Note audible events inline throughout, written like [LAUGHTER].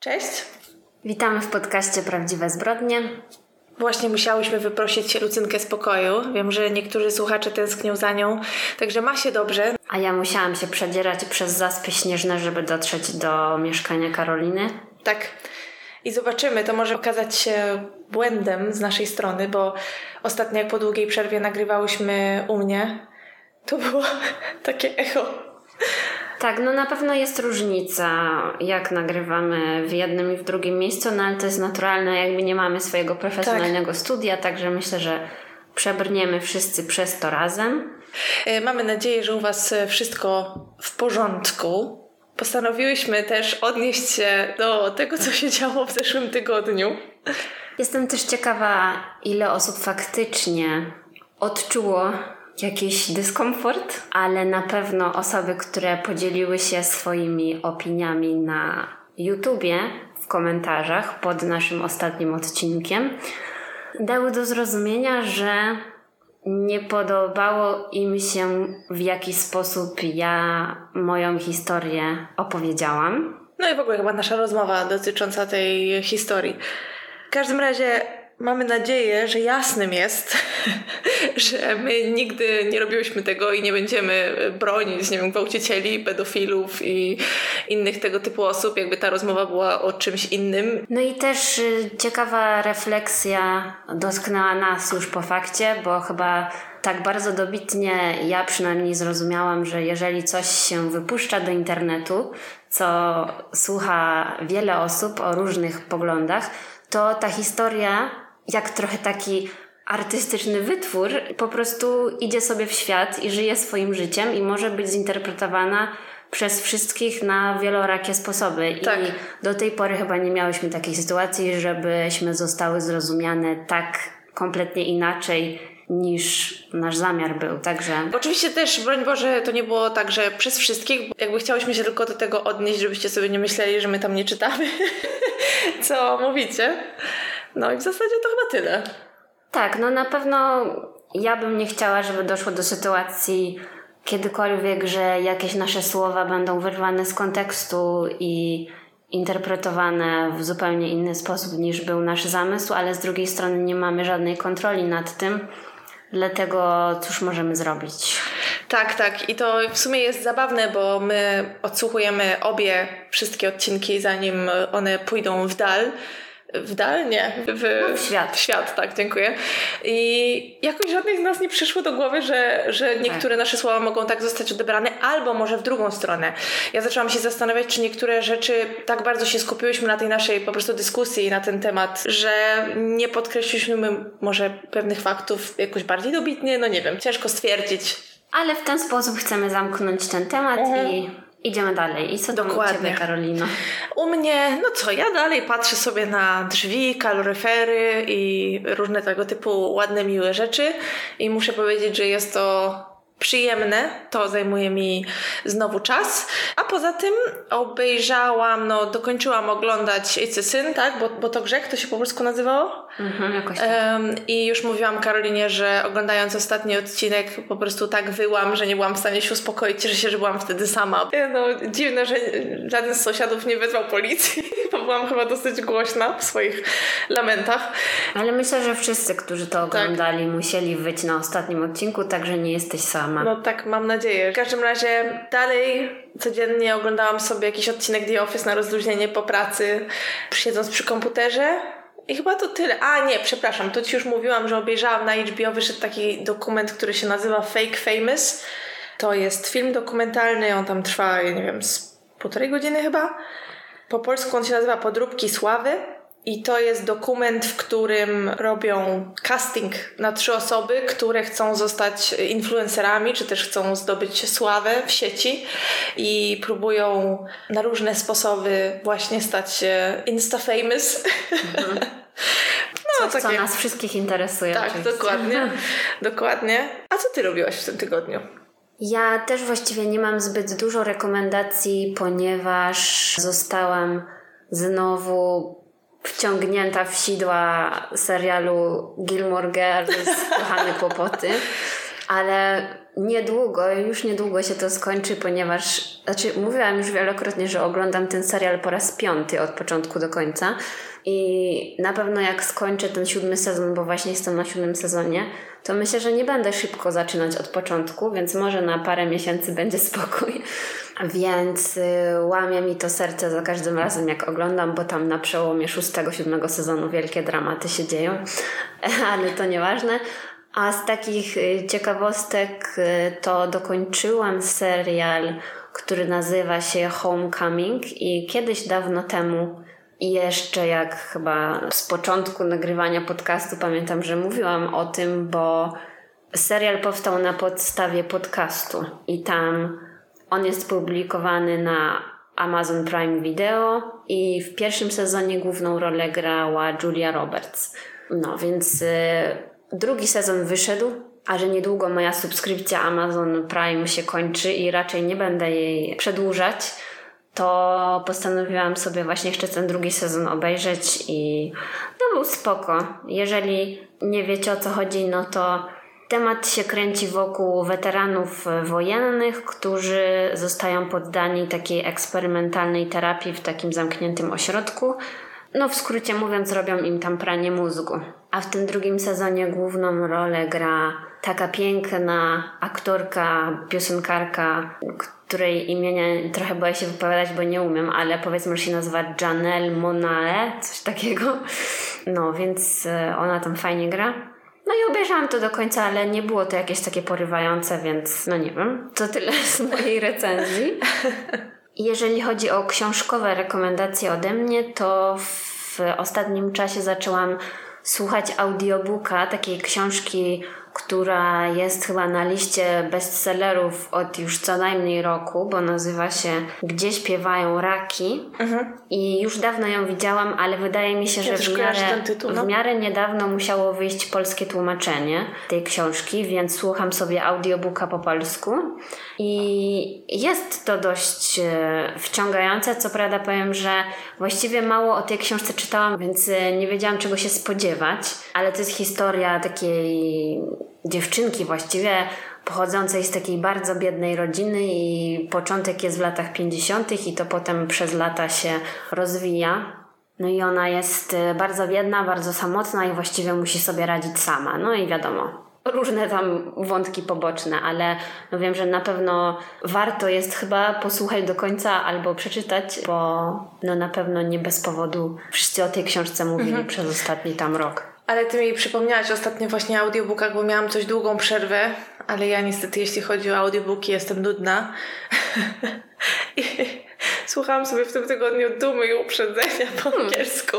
Cześć. Witamy w podcaście Prawdziwe Zbrodnie. Właśnie musiałyśmy wyprosić Lucynkę z pokoju. Wiem, że niektórzy słuchacze tęsknią za nią, także ma się dobrze. A ja musiałam się przedzierać przez zaspy śnieżne, żeby dotrzeć do mieszkania Karoliny. Tak. I zobaczymy, to może okazać się błędem z naszej strony, bo ostatnio jak po długiej przerwie nagrywałyśmy u mnie, to było [LAUGHS] takie echo tak, no na pewno jest różnica, jak nagrywamy w jednym i w drugim miejscu, no ale to jest naturalne, jakby nie mamy swojego profesjonalnego tak. studia, także myślę, że przebrniemy wszyscy przez to razem. E, mamy nadzieję, że u Was wszystko w porządku. Postanowiłyśmy też odnieść się do tego, co się działo w zeszłym tygodniu. Jestem też ciekawa, ile osób faktycznie odczuło jakiś dyskomfort, ale na pewno osoby, które podzieliły się swoimi opiniami na YouTubie w komentarzach pod naszym ostatnim odcinkiem, dały do zrozumienia, że nie podobało im się w jaki sposób ja moją historię opowiedziałam. No i w ogóle chyba nasza rozmowa dotycząca tej historii. W każdym razie mamy nadzieję, że jasnym jest, [LAUGHS] że my nigdy nie robiłyśmy tego i nie będziemy bronić, nie wiem, gwałcicieli, pedofilów i innych tego typu osób, jakby ta rozmowa była o czymś innym. No i też y, ciekawa refleksja dotknęła nas już po fakcie, bo chyba tak bardzo dobitnie ja przynajmniej zrozumiałam, że jeżeli coś się wypuszcza do internetu, co słucha wiele osób o różnych poglądach, to ta historia jak trochę taki artystyczny wytwór po prostu idzie sobie w świat i żyje swoim życiem i może być zinterpretowana przez wszystkich na wielorakie sposoby. Tak. I do tej pory chyba nie miałyśmy takiej sytuacji, żebyśmy zostały zrozumiane tak kompletnie inaczej niż nasz zamiar był, także... Oczywiście też, broń Boże, to nie było tak, że przez wszystkich, jakby chciałyśmy się tylko do tego odnieść, żebyście sobie nie myśleli, że my tam nie czytamy, [LAUGHS] co mówicie. No i w zasadzie to chyba tyle. Tak, no na pewno ja bym nie chciała, żeby doszło do sytuacji kiedykolwiek, że jakieś nasze słowa będą wyrwane z kontekstu i interpretowane w zupełnie inny sposób niż był nasz zamysł, ale z drugiej strony nie mamy żadnej kontroli nad tym. Dlatego cóż możemy zrobić? Tak, tak. I to w sumie jest zabawne, bo my odsłuchujemy obie wszystkie odcinki, zanim one pójdą w dal w dal? Nie. W, no, w świat. W świat, tak, dziękuję. I jakoś żadnej z nas nie przyszło do głowy, że, że niektóre tak. nasze słowa mogą tak zostać odebrane, albo może w drugą stronę. Ja zaczęłam się zastanawiać, czy niektóre rzeczy tak bardzo się skupiłyśmy na tej naszej po prostu dyskusji na ten temat, że nie podkreśliliśmy może pewnych faktów jakoś bardziej dobitnie, no nie wiem, ciężko stwierdzić. Ale w ten sposób chcemy zamknąć ten temat mhm. i Idziemy dalej. I co Dokładnie. u Ciebie, Karolino? U mnie, no co, ja dalej patrzę sobie na drzwi, kaloryfery i różne tego typu ładne, miłe rzeczy i muszę powiedzieć, że jest to przyjemne, to zajmuje mi znowu czas. A poza tym obejrzałam, no dokończyłam oglądać Ojcy Syn, tak? Bo, bo to grzech, to się po polsku nazywało? Mhm, jakoś tak. Um, I już mówiłam Karolinie, że oglądając ostatni odcinek po prostu tak wyłam, że nie byłam w stanie się uspokoić, cieszę się, że byłam wtedy sama. No dziwne, że żaden z sąsiadów nie wezwał policji, [LAUGHS] bo byłam chyba dosyć głośna w swoich lamentach. Ale myślę, że wszyscy, którzy to tak. oglądali, tak. musieli wyć na ostatnim odcinku, także nie jesteś sama sama. No tak, mam nadzieję. W każdym razie dalej codziennie oglądałam sobie jakiś odcinek The Office na rozluźnienie po pracy, siedząc przy komputerze. I chyba to tyle. A nie, przepraszam, to ci już mówiłam, że obejrzałam na HBO, wyszedł taki dokument, który się nazywa Fake Famous. To jest film dokumentalny, on tam trwa, nie wiem, z półtorej godziny chyba. Po polsku on się nazywa Podróbki Sławy. I to jest dokument, w którym robią casting na trzy osoby, które chcą zostać influencerami, czy też chcą zdobyć sławę w sieci i próbują na różne sposoby właśnie stać się insta-famous. Mhm. [LAUGHS] No, Coś, takie... co nas wszystkich interesuje. Tak, oczywiście. dokładnie. [LAUGHS] dokładnie. A co ty robiłaś w tym tygodniu? Ja też właściwie nie mam zbyt dużo rekomendacji, ponieważ zostałam znowu wciągnięta w sidła serialu Gilmore Girls Kochane Kłopoty. ale niedługo, już niedługo się to skończy, ponieważ, znaczy mówiłam już wielokrotnie, że oglądam ten serial po raz piąty od początku do końca i na pewno jak skończę ten siódmy sezon, bo właśnie jestem na siódmym sezonie, to myślę, że nie będę szybko zaczynać od początku, więc może na parę miesięcy będzie [LAUGHS] spokój. Więc y, łamie mi to serce za każdym razem, jak oglądam, bo tam na przełomie szóstego, siódmego sezonu wielkie dramaty się dzieją, [LAUGHS] ale to nieważne. A z takich y, ciekawostek y, to dokończyłam serial, który nazywa się Homecoming i kiedyś dawno temu i jeszcze jak chyba z początku nagrywania podcastu pamiętam, że mówiłam o tym, bo serial powstał na podstawie podcastu i tam on jest publikowany na Amazon Prime Video i w pierwszym sezonie główną rolę grała Julia Roberts. No więc y, drugi sezon wyszedł, a że niedługo moja subskrypcja Amazon Prime się kończy i raczej nie będę jej przedłużać, to postanowiłam sobie właśnie jeszcze ten drugi sezon obejrzeć i no był spoko. Jeżeli nie wiecie o co chodzi, no to temat się kręci wokół weteranów wojennych, którzy zostają poddani takiej eksperymentalnej terapii w takim zamkniętym ośrodku. No w skrócie mówiąc, robią im tam pranie mózgu. A w tym drugim sezonie główną rolę gra taka piękna aktorka, piosenkarka, której imienia trochę boję się wypowiadać, bo nie umiem, ale powiedzmy, że się nazywa Janelle Monae, coś takiego. No, więc e, ona tam fajnie gra. No i obejrzałam to do końca, ale nie było to jakieś takie porywające, więc no nie wiem. To tyle z mojej recenzji. [LAUGHS] Jeżeli chodzi o książkowe rekomendacje ode mnie, to w ostatnim czasie zaczęłam słuchać audiobooka takiej książki która jest chyba na liście bestsellerów od już co najmniej roku, bo nazywa się Gdzie śpiewają raki. Mhm. I już dawno ją widziałam, ale wydaje mi się, że w miarę, tytuł, no. w miarę niedawno musiało wyjść polskie tłumaczenie tej książki, więc słucham sobie audiobooka po polsku. I jest to dość e, wciągające. Co prawda powiem, że właściwie mało o tej książce czytałam, więc e, nie wiedziałam czego się spodziewać, ale to jest historia takiej dziewczynki właściwie pochodzącej z takiej bardzo biednej rodziny i początek jest w latach 50. i to potem przez lata się rozwija. No i ona jest e, bardzo biedna, bardzo samotna i właściwie musi sobie radzić sama. No i wiadomo, różne tam wątki poboczne, ale no wiem, że na pewno warto jest chyba posłuchać do końca albo przeczytać, bo no na pewno nie bez powodu wszyscy o tej książce mówili mhm. przez ostatni tam rok. Ale ty mi przypomniałaś ostatnio właśnie o audiobookach, bo miałam coś długą przerwę, ale ja niestety jeśli chodzi o audiobooki jestem nudna. [LAUGHS] I słuchałam sobie w tym tygodniu Dumy i Uprzedzenia po hmm. angielsku.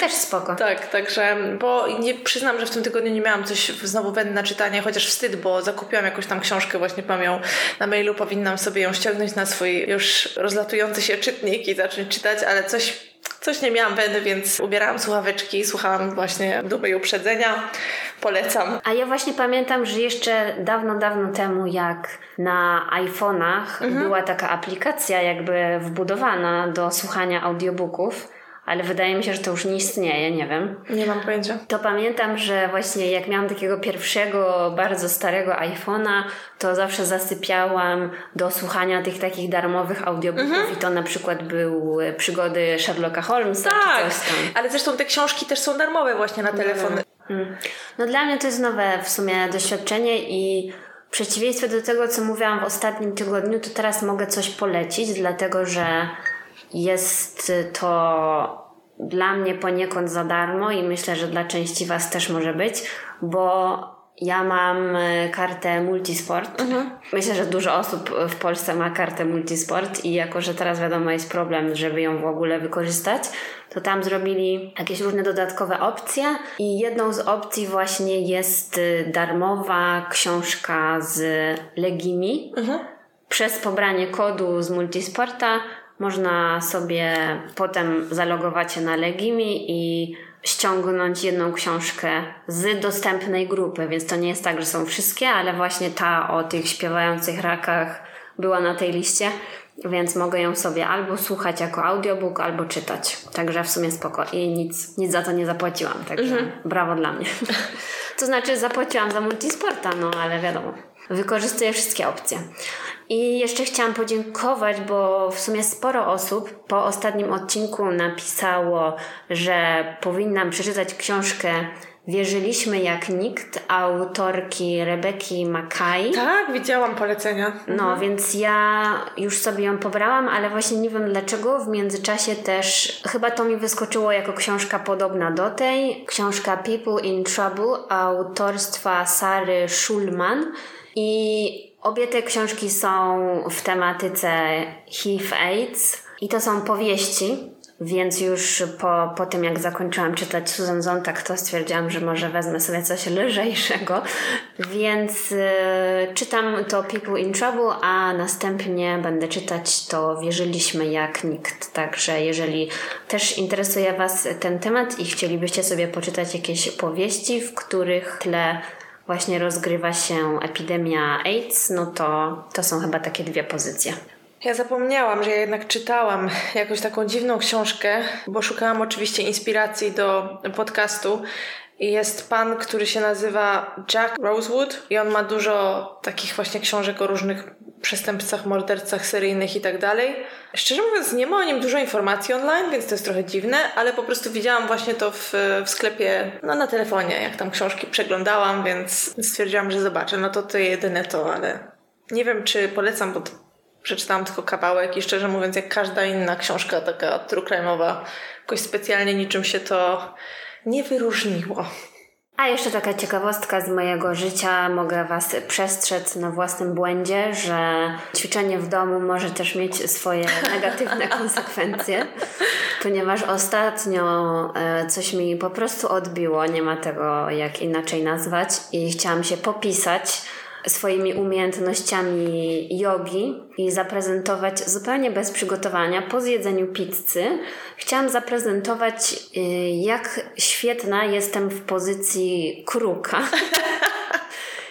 Też spoko. Tak, także, bo nie przyznam, że w tym tygodniu nie miałam coś znowu wędne na czytanie, chociaż wstyd, bo zakupiłam jakąś tam książkę, właśnie mam ją na mailu, powinnam sobie ją ściągnąć na swój już rozlatujący się czytnik i zacząć czytać, ale coś Coś nie miałam weny, więc ubierałam słuchaweczki, słuchałam właśnie Dumy i Uprzedzenia. Polecam. A ja właśnie pamiętam, że jeszcze dawno, dawno temu, jak na iPhone'ach mhm. była taka aplikacja jakby wbudowana do słuchania audiobooków, ale wydaje mi się, że to już nie istnieje, nie wiem. Nie mam pojęcia. To pamiętam, że właśnie jak miałam takiego pierwszego, bardzo starego iPhone'a, to zawsze zasypiałam do słuchania tych takich darmowych audiobooków mhm. i to na przykład były przygody Sherlocka Holmesa tak, czy coś tam. ale zresztą te książki też są darmowe właśnie na telefony. Hmm. No dla mnie to jest nowe w sumie doświadczenie i w przeciwieństwie do tego, co mówiłam w ostatnim tygodniu, to teraz mogę coś polecić, dlatego że jest to dla mnie poniekąd za darmo i myślę, że dla części Was też może być, bo ja mam e, kartę multisport. Mhm. Myślę, że dużo osób w Polsce ma kartę multisport i jako, że teraz wiadomo jest problem, żeby ją w ogóle wykorzystać, to tam zrobili jakieś różne dodatkowe opcje i jedną z opcji właśnie jest e, darmowa książka z Legimi. Mhm. Przez pobranie kodu z multisporta można sobie potem zalogować się na Legimi i ściągnąć jedną książkę z dostępnej grupy, więc to nie jest tak, że są wszystkie, ale właśnie ta o tych śpiewających rakach była na tej liście. więc mogę ją sobie albo słuchać jako audiobook, albo czytać. Także w sumie spoko. I nic, nic za to nie zapłaciłam, także mhm. brawo dla mnie. [LAUGHS] to znaczy zapłaciłam za multisporta, no ale wiadomo. Wykorzystuję wszystkie opcje. I jeszcze chciałam podziękować, bo w sumie sporo osób po ostatnim odcinku napisało, że powinnam przeczytać książkę Wierzyliśmy jak nikt autorki Rebeki Mackay. Tak, widziałam polecenia. No, mhm. więc ja już sobie ją pobrałam, ale właśnie nie wiem dlaczego. W międzyczasie też chyba to mi wyskoczyło jako książka podobna do tej. Książka People in Trouble autorstwa Sary Schulman. I obie te książki są w tematyce HIV-AIDS. I to są powieści, więc już po, po tym, jak zakończyłam czytać Susan Zontag, to stwierdziłam, że może wezmę sobie coś lżejszego. Więc y, czytam to People in Trouble, a następnie będę czytać to Wierzyliśmy jak nikt. Także jeżeli też interesuje Was ten temat i chcielibyście sobie poczytać jakieś powieści, w których tle właśnie rozgrywa się epidemia AIDS, no to to są chyba takie dwie pozycje. Ja zapomniałam, że ja jednak czytałam jakąś taką dziwną książkę, bo szukałam oczywiście inspiracji do podcastu. Jest pan, który się nazywa Jack Rosewood i on ma dużo takich właśnie książek o różnych przestępcach, mordercach seryjnych i tak dalej. Szczerze mówiąc, nie ma o nim dużo informacji online, więc to jest trochę dziwne, ale po prostu widziałam właśnie to w, w sklepie, no na telefonie, jak tam książki przeglądałam, więc stwierdziłam, że zobaczę. No to to jedyne to, ale nie wiem, czy polecam, bo przeczytałam tylko kawałek i szczerze mówiąc, jak każda inna książka taka true crime'owa, jakoś specjalnie niczym się to nie wyróżniło. A jeszcze taka ciekawostka z mojego życia. Mogę Was przestrzec na własnym błędzie, że ćwiczenie w domu może też mieć swoje [LAUGHS] negatywne konsekwencje, ponieważ ostatnio e, coś mi po prostu odbiło, nie ma tego jak inaczej nazwać, i chciałam się popisać swoimi umiejętnościami jogi i zaprezentować zupełnie bez przygotowania po zjedzeniu pizzy. Chciałam zaprezentować, y, jak świetna jestem w pozycji kruka. [LAUGHS]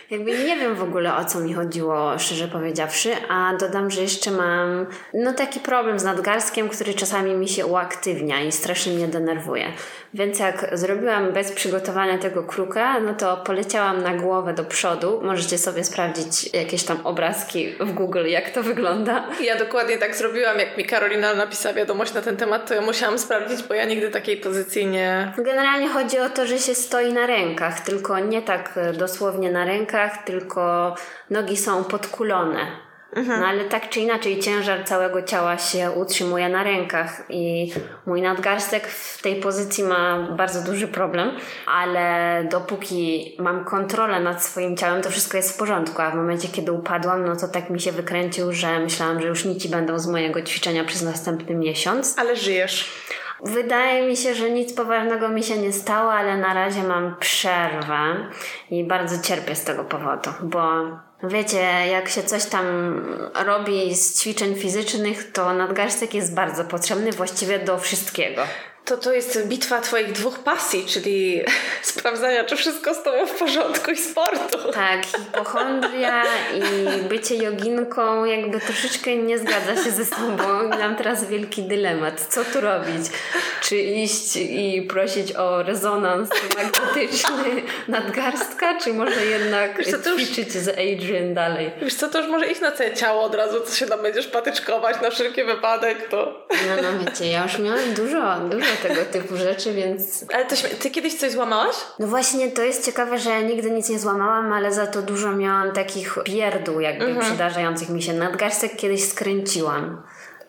Jakby nie wiem w ogóle o co mi chodziło, szczerze powiedziawszy, a dodam, że jeszcze mam no taki problem z nadgarstkiem, który czasami mi się uaktywnia i strasznie mnie denerwuje. Więc jak zrobiłam bez przygotowania tego kruka, no to poleciałam na głowę do przodu. Możecie sobie sprawdzić jakieś tam obrazki w Google, jak to wygląda. Ja dokładnie tak zrobiłam, jak mi Karolina napisała wiadomość na ten temat, to ja musiałam sprawdzić, bo ja nigdy takiej pozycji nie... Generalnie chodzi o to, że się stoi na rękach, tylko nie tak dosłownie na rękach, tylko nogi są podkulone. Mhm. No ale tak czy inaczej ciężar całego ciała się utrzymuje na rękach i mój nadgarstek w tej pozycji ma bardzo duży problem, ale dopóki mam kontrolę nad swoim ciałem, to wszystko jest w porządku, a w momencie, kiedy upadłam, no to tak mi się wykręcił, że myślałam, że już nici będą z mojego ćwiczenia przez następny miesiąc. Ale żyjesz. Wydaje mi się, że nic poważnego mi się nie stało, ale na razie mam przerwę i bardzo cierpię z tego powodu, bo Wiecie, jak się coś tam robi z ćwiczeń fizycznych, to nadgarstek jest bardzo potrzebny właściwie do wszystkiego to to jest bitwa twoich dwóch pasji, czyli [LAUGHS] sprawdzania, czy wszystko z tobą w porządku i sportu. Tak, hipochondria i bycie joginką jakby troszeczkę nie zgadza się ze sobą. Mam teraz wielki dylemat. Co tu robić? Czy iść i prosić o rezonans magnetyczny [LAUGHS] nadgarstka, czy może jednak Wiesz co, ćwiczyć z Adrian dalej? Wiesz co, to już może iść na całe ciało od razu, co się tam będziesz patyczkować na wszelki wypadek, to... No, no wiecie, ja już miałam dużo, dużo tego typu rzeczy, więc... Ale to, ty kiedyś coś złamałaś? No właśnie, to jest ciekawe, że ja nigdy nic nie złamałam, ale za to dużo miałam takich pierdół jakby mhm. przydarzających mi się. Nadgarstek kiedyś skręciłam.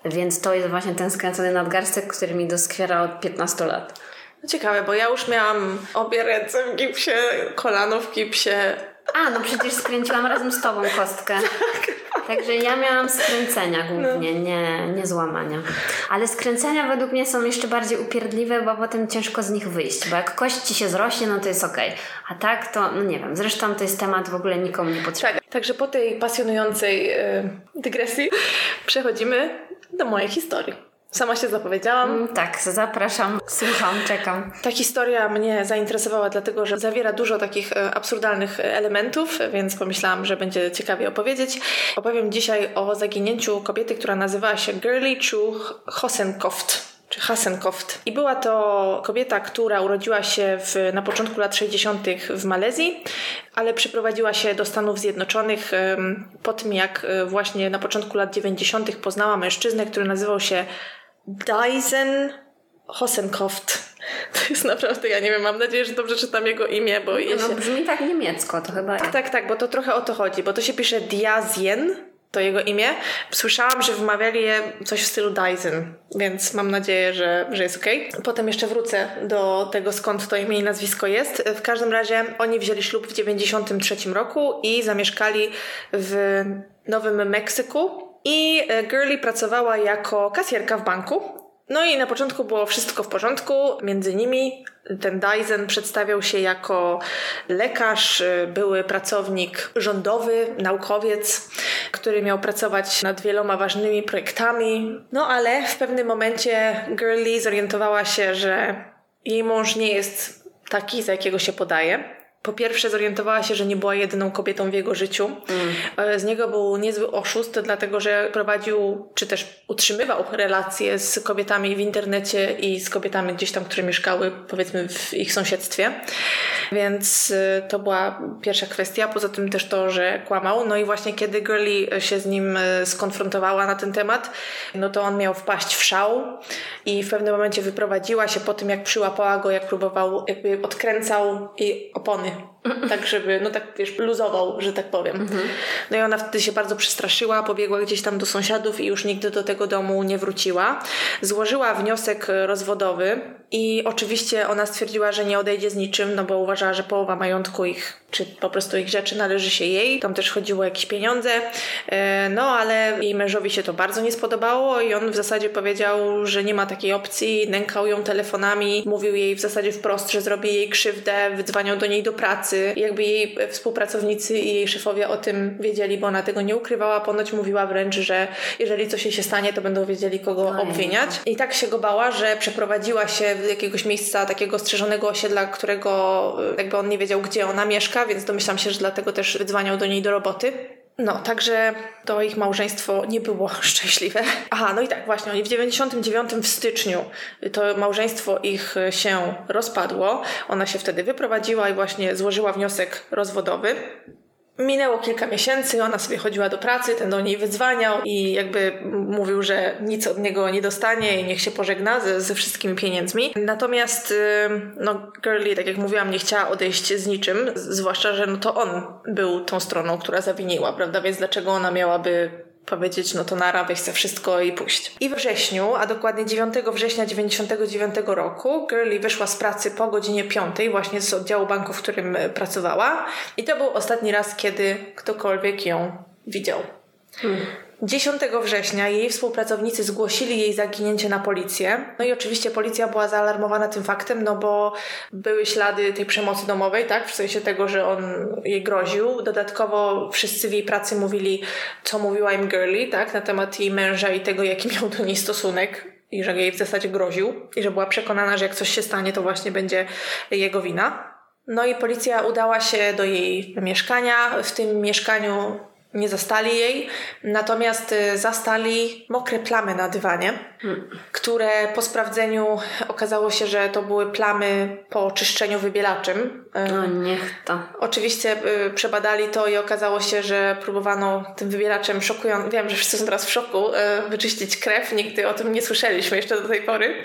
Więc to jest właśnie ten skręcony nadgarstek, który mi doskwiera od 15 lat. No ciekawe, bo ja już miałam obie ręce w gipsie, kolano w gipsie. A, no przecież skręciłam razem z tobą kostkę. [LAUGHS] Także ja miałam skręcenia głównie, no. nie, nie złamania. Ale skręcenia według mnie są jeszcze bardziej upierdliwe, bo potem ciężko z nich wyjść. Bo jak kość ci się zrośnie, no to jest okej. Okay. A tak to, no nie wiem. Zresztą to jest temat w ogóle nikomu nie potrzebny. Tak, także po tej pasjonującej yy, dygresji [LAUGHS] przechodzimy do mojej historii. Sama się zapowiedziałam. Mm, tak, zapraszam, słucham, czekam. Ta historia mnie zainteresowała, dlatego że zawiera dużo takich e, absurdalnych elementów, więc pomyślałam, że będzie ciekawie opowiedzieć. Opowiem dzisiaj o zaginięciu kobiety, która nazywała się Girly Chu Hosenkoft czy Hasenkoft. I była to kobieta, która urodziła się w, na początku lat 60. w Malezji, ale przeprowadziła się do Stanów Zjednoczonych po tym, jak e, właśnie na początku lat 90. poznała mężczyznę, który nazywał się Dyson Hosenkoft. [LAUGHS] To jest naprawdę, ja nie wiem, mam nadzieję, że dobrze czytam jego imię, bo... No, się... brzmi tak niemiecko, to chyba... Tak, tak, tak, bo to trochę o to chodzi, bo to się pisze Diazien, to jego imię. Słyszałam, że wymawiali je coś w stylu Dyson, więc mam nadzieję, że, że jest ok. Potem jeszcze wrócę do tego, skąd to imię i nazwisko jest. W każdym razie oni wzięli ślub w 93 roku i zamieszkali w Nowym Meksyku. I e, Girlie pracowała jako kasjerka w banku no i na początku było wszystko w porządku między nimi. Ten Dyson przedstawiał się jako lekarz, były pracownik rządowy, naukowiec, który miał pracować nad wieloma ważnymi projektami. No ale w pewnym momencie Girlie zorientowała się, że jej mąż nie jest taki, za jakiego się podaje po pierwsze zorientowała się, że nie była jedyną kobietą w jego życiu. Mm. Z niego był niezły oszust, dlatego że prowadził, czy też utrzymywał relacje z kobietami w internecie i z kobietami gdzieś tam, które mieszkały powiedzmy w ich sąsiedztwie. Więc y, to była pierwsza kwestia. Poza tym też to, że kłamał. No i właśnie kiedy Girlie się z nim y, skonfrontowała na ten temat, no to on miał wpaść w szał i w pewnym momencie wyprowadziła się po tym, jak przyłapała go, jak próbował, jakby odkręcał jej opony [LAUGHS] tak żeby, no tak wiesz, luzował, że tak powiem. Mhm. No i ona wtedy się bardzo przestraszyła, pobiegła gdzieś tam do sąsiadów i już nigdy do tego domu nie wróciła. Złożyła wniosek rozwodowy i oczywiście ona stwierdziła, że nie odejdzie z niczym, no bo uważała, że połowa majątku ich, czy po prostu ich rzeczy należy się jej. Tam też chodziło o jakieś pieniądze. E, no ale jej mężowi się to bardzo nie spodobało i on w zasadzie powiedział, że nie ma takiej opcji. Nękał ją telefonami, mówił jej w zasadzie wprost, że zrobi jej krzywdę, wydzwaniał do niej do pracy. Jakby jej współpracownicy i jej szefowie o tym wiedzieli, bo ona tego nie ukrywała. Ponoć mówiła wręcz, że jeżeli coś jej się stanie, to będą wiedzieli, kogo obwiniać. I tak się go bała, że przeprowadziła się jakiegoś miejsca takiego strzeżonego osiedla, którego e, jakby on nie wiedział, gdzie ona mieszka, więc domyślam się, że dlatego też wydzwaniał do niej do roboty. No, także to ich małżeństwo nie było [LAUGHS] szczęśliwe. Aha, no i tak, właśnie, oni w 99 w styczniu to małżeństwo ich się rozpadło. Ona się wtedy wyprowadziła i właśnie złożyła wniosek rozwodowy. Minęło kilka miesięcy, ona sobie chodziła do pracy, ten do niej wydzwaniał i jakby mówił, że nic od niego nie dostanie i niech się pożegna ze, ze wszystkimi pieniędzmi. Natomiast no, Girlie, tak jak mówiłam, nie chciała odejść z niczym, zwłaszcza, że no to on był tą stroną, która zawiniła, prawda? Więc dlaczego ona miałaby powiedzieć, no to nara, weź wszystko i pójść. I we wrześniu, a dokładnie 9 września 99 roku, Girlie wyszła z pracy po godzinie 5, właśnie z oddziału banku, w którym e, pracowała. I to był ostatni raz, kiedy ktokolwiek ją widział. Hmm. 10 września jej współpracownicy zgłosili jej zaginięcie na policję. No i oczywiście policja była zaalarmowana tym faktem, no bo były ślady tej przemocy domowej, tak? W sensie tego, że on jej groził. Dodatkowo wszyscy w jej pracy mówili, co mówiła im Girlie, tak? Na temat jej męża i tego, jaki miał do niej stosunek i że jej w zasadzie groził i że była przekonana, że jak coś się stanie, to właśnie będzie jego wina. No i policja udała się do jej mieszkania. W tym mieszkaniu nie zastali jej, natomiast y, zastali mokre plamy na dywanie, hmm. które po sprawdzeniu okazało się, że to były plamy po czyszczeniu wybielaczem. No niech to. Oczywiście y, przebadali to i okazało się, że próbowano tym wybielaczem szokując, wiem, że wszyscy są teraz w szoku, y, wyczyścić krew. Nigdy o tym nie słyszeliśmy jeszcze do tej pory.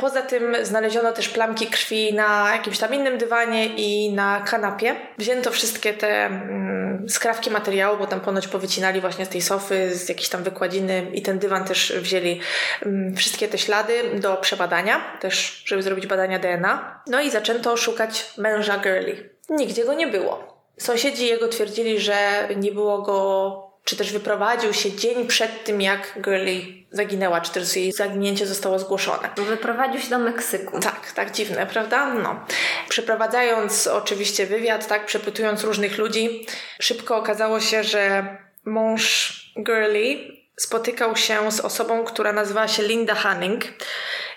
Poza tym znaleziono też plamki krwi na jakimś tam innym dywanie i na kanapie. Wzięto wszystkie te mm, skrawki materiału, bo tam ponoć powycinali właśnie z tej sofy, z jakiejś tam wykładziny i ten dywan też wzięli mm, wszystkie te ślady do przebadania, też żeby zrobić badania DNA. No i zaczęto szukać męża Girly. Nigdzie go nie było. Sąsiedzi jego twierdzili, że nie było go czy też wyprowadził się dzień przed tym, jak Girlie zaginęła, czy też jej zaginięcie zostało zgłoszone. Wyprowadził się do Meksyku. Tak, tak dziwne, prawda? No. Przeprowadzając oczywiście wywiad, tak, przepytując różnych ludzi, szybko okazało się, że mąż Girlie spotykał się z osobą, która nazywała się Linda Hanning.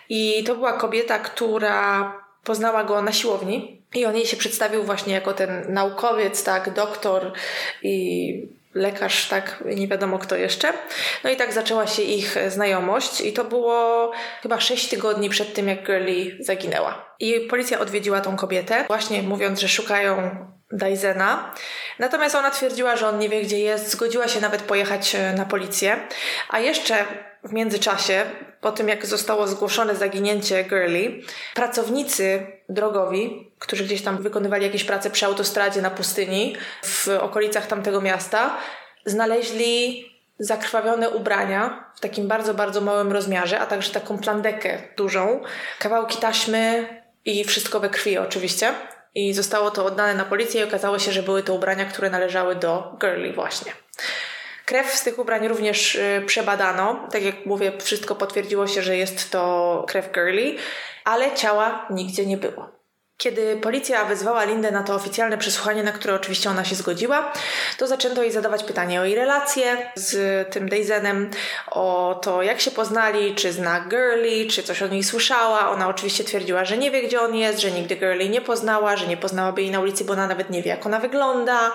I to była kobieta, która poznała go na siłowni. I on jej się przedstawił właśnie jako ten naukowiec, tak, doktor i lekarz, tak, nie wiadomo kto jeszcze. No i tak zaczęła się ich znajomość i to było chyba sześć tygodni przed tym, jak Girlie zaginęła. I policja odwiedziła tą kobietę, właśnie mówiąc, że szukają Dysena. Natomiast ona twierdziła, że on nie wie, gdzie jest, zgodziła się nawet pojechać e, na policję. A jeszcze w międzyczasie, po tym jak zostało zgłoszone zaginięcie Girlie, pracownicy drogowi, którzy gdzieś tam wykonywali jakieś prace przy autostradzie na pustyni w okolicach tamtego miasta, znaleźli zakrwawione ubrania w takim bardzo, bardzo małym rozmiarze, a także taką plandekę dużą, kawałki taśmy i wszystko we krwi oczywiście. I zostało to oddane na policję i okazało się, że były to ubrania, które należały do Girlie właśnie. Krew z tych ubrań również y, przebadano. Tak jak mówię, wszystko potwierdziło się, że jest to krew Girlie, ale ciała nigdzie nie było. Kiedy policja wezwała Lindę na to oficjalne przesłuchanie, na które oczywiście ona się zgodziła, to zaczęto jej zadawać pytanie o jej relacje z tym Daisenem, o to jak się poznali, czy zna Girlie, czy coś o niej słyszała. Ona oczywiście twierdziła, że nie wie gdzie on jest, że nigdy Girlie nie poznała, że nie poznałaby jej na ulicy, bo ona nawet nie wie jak ona wygląda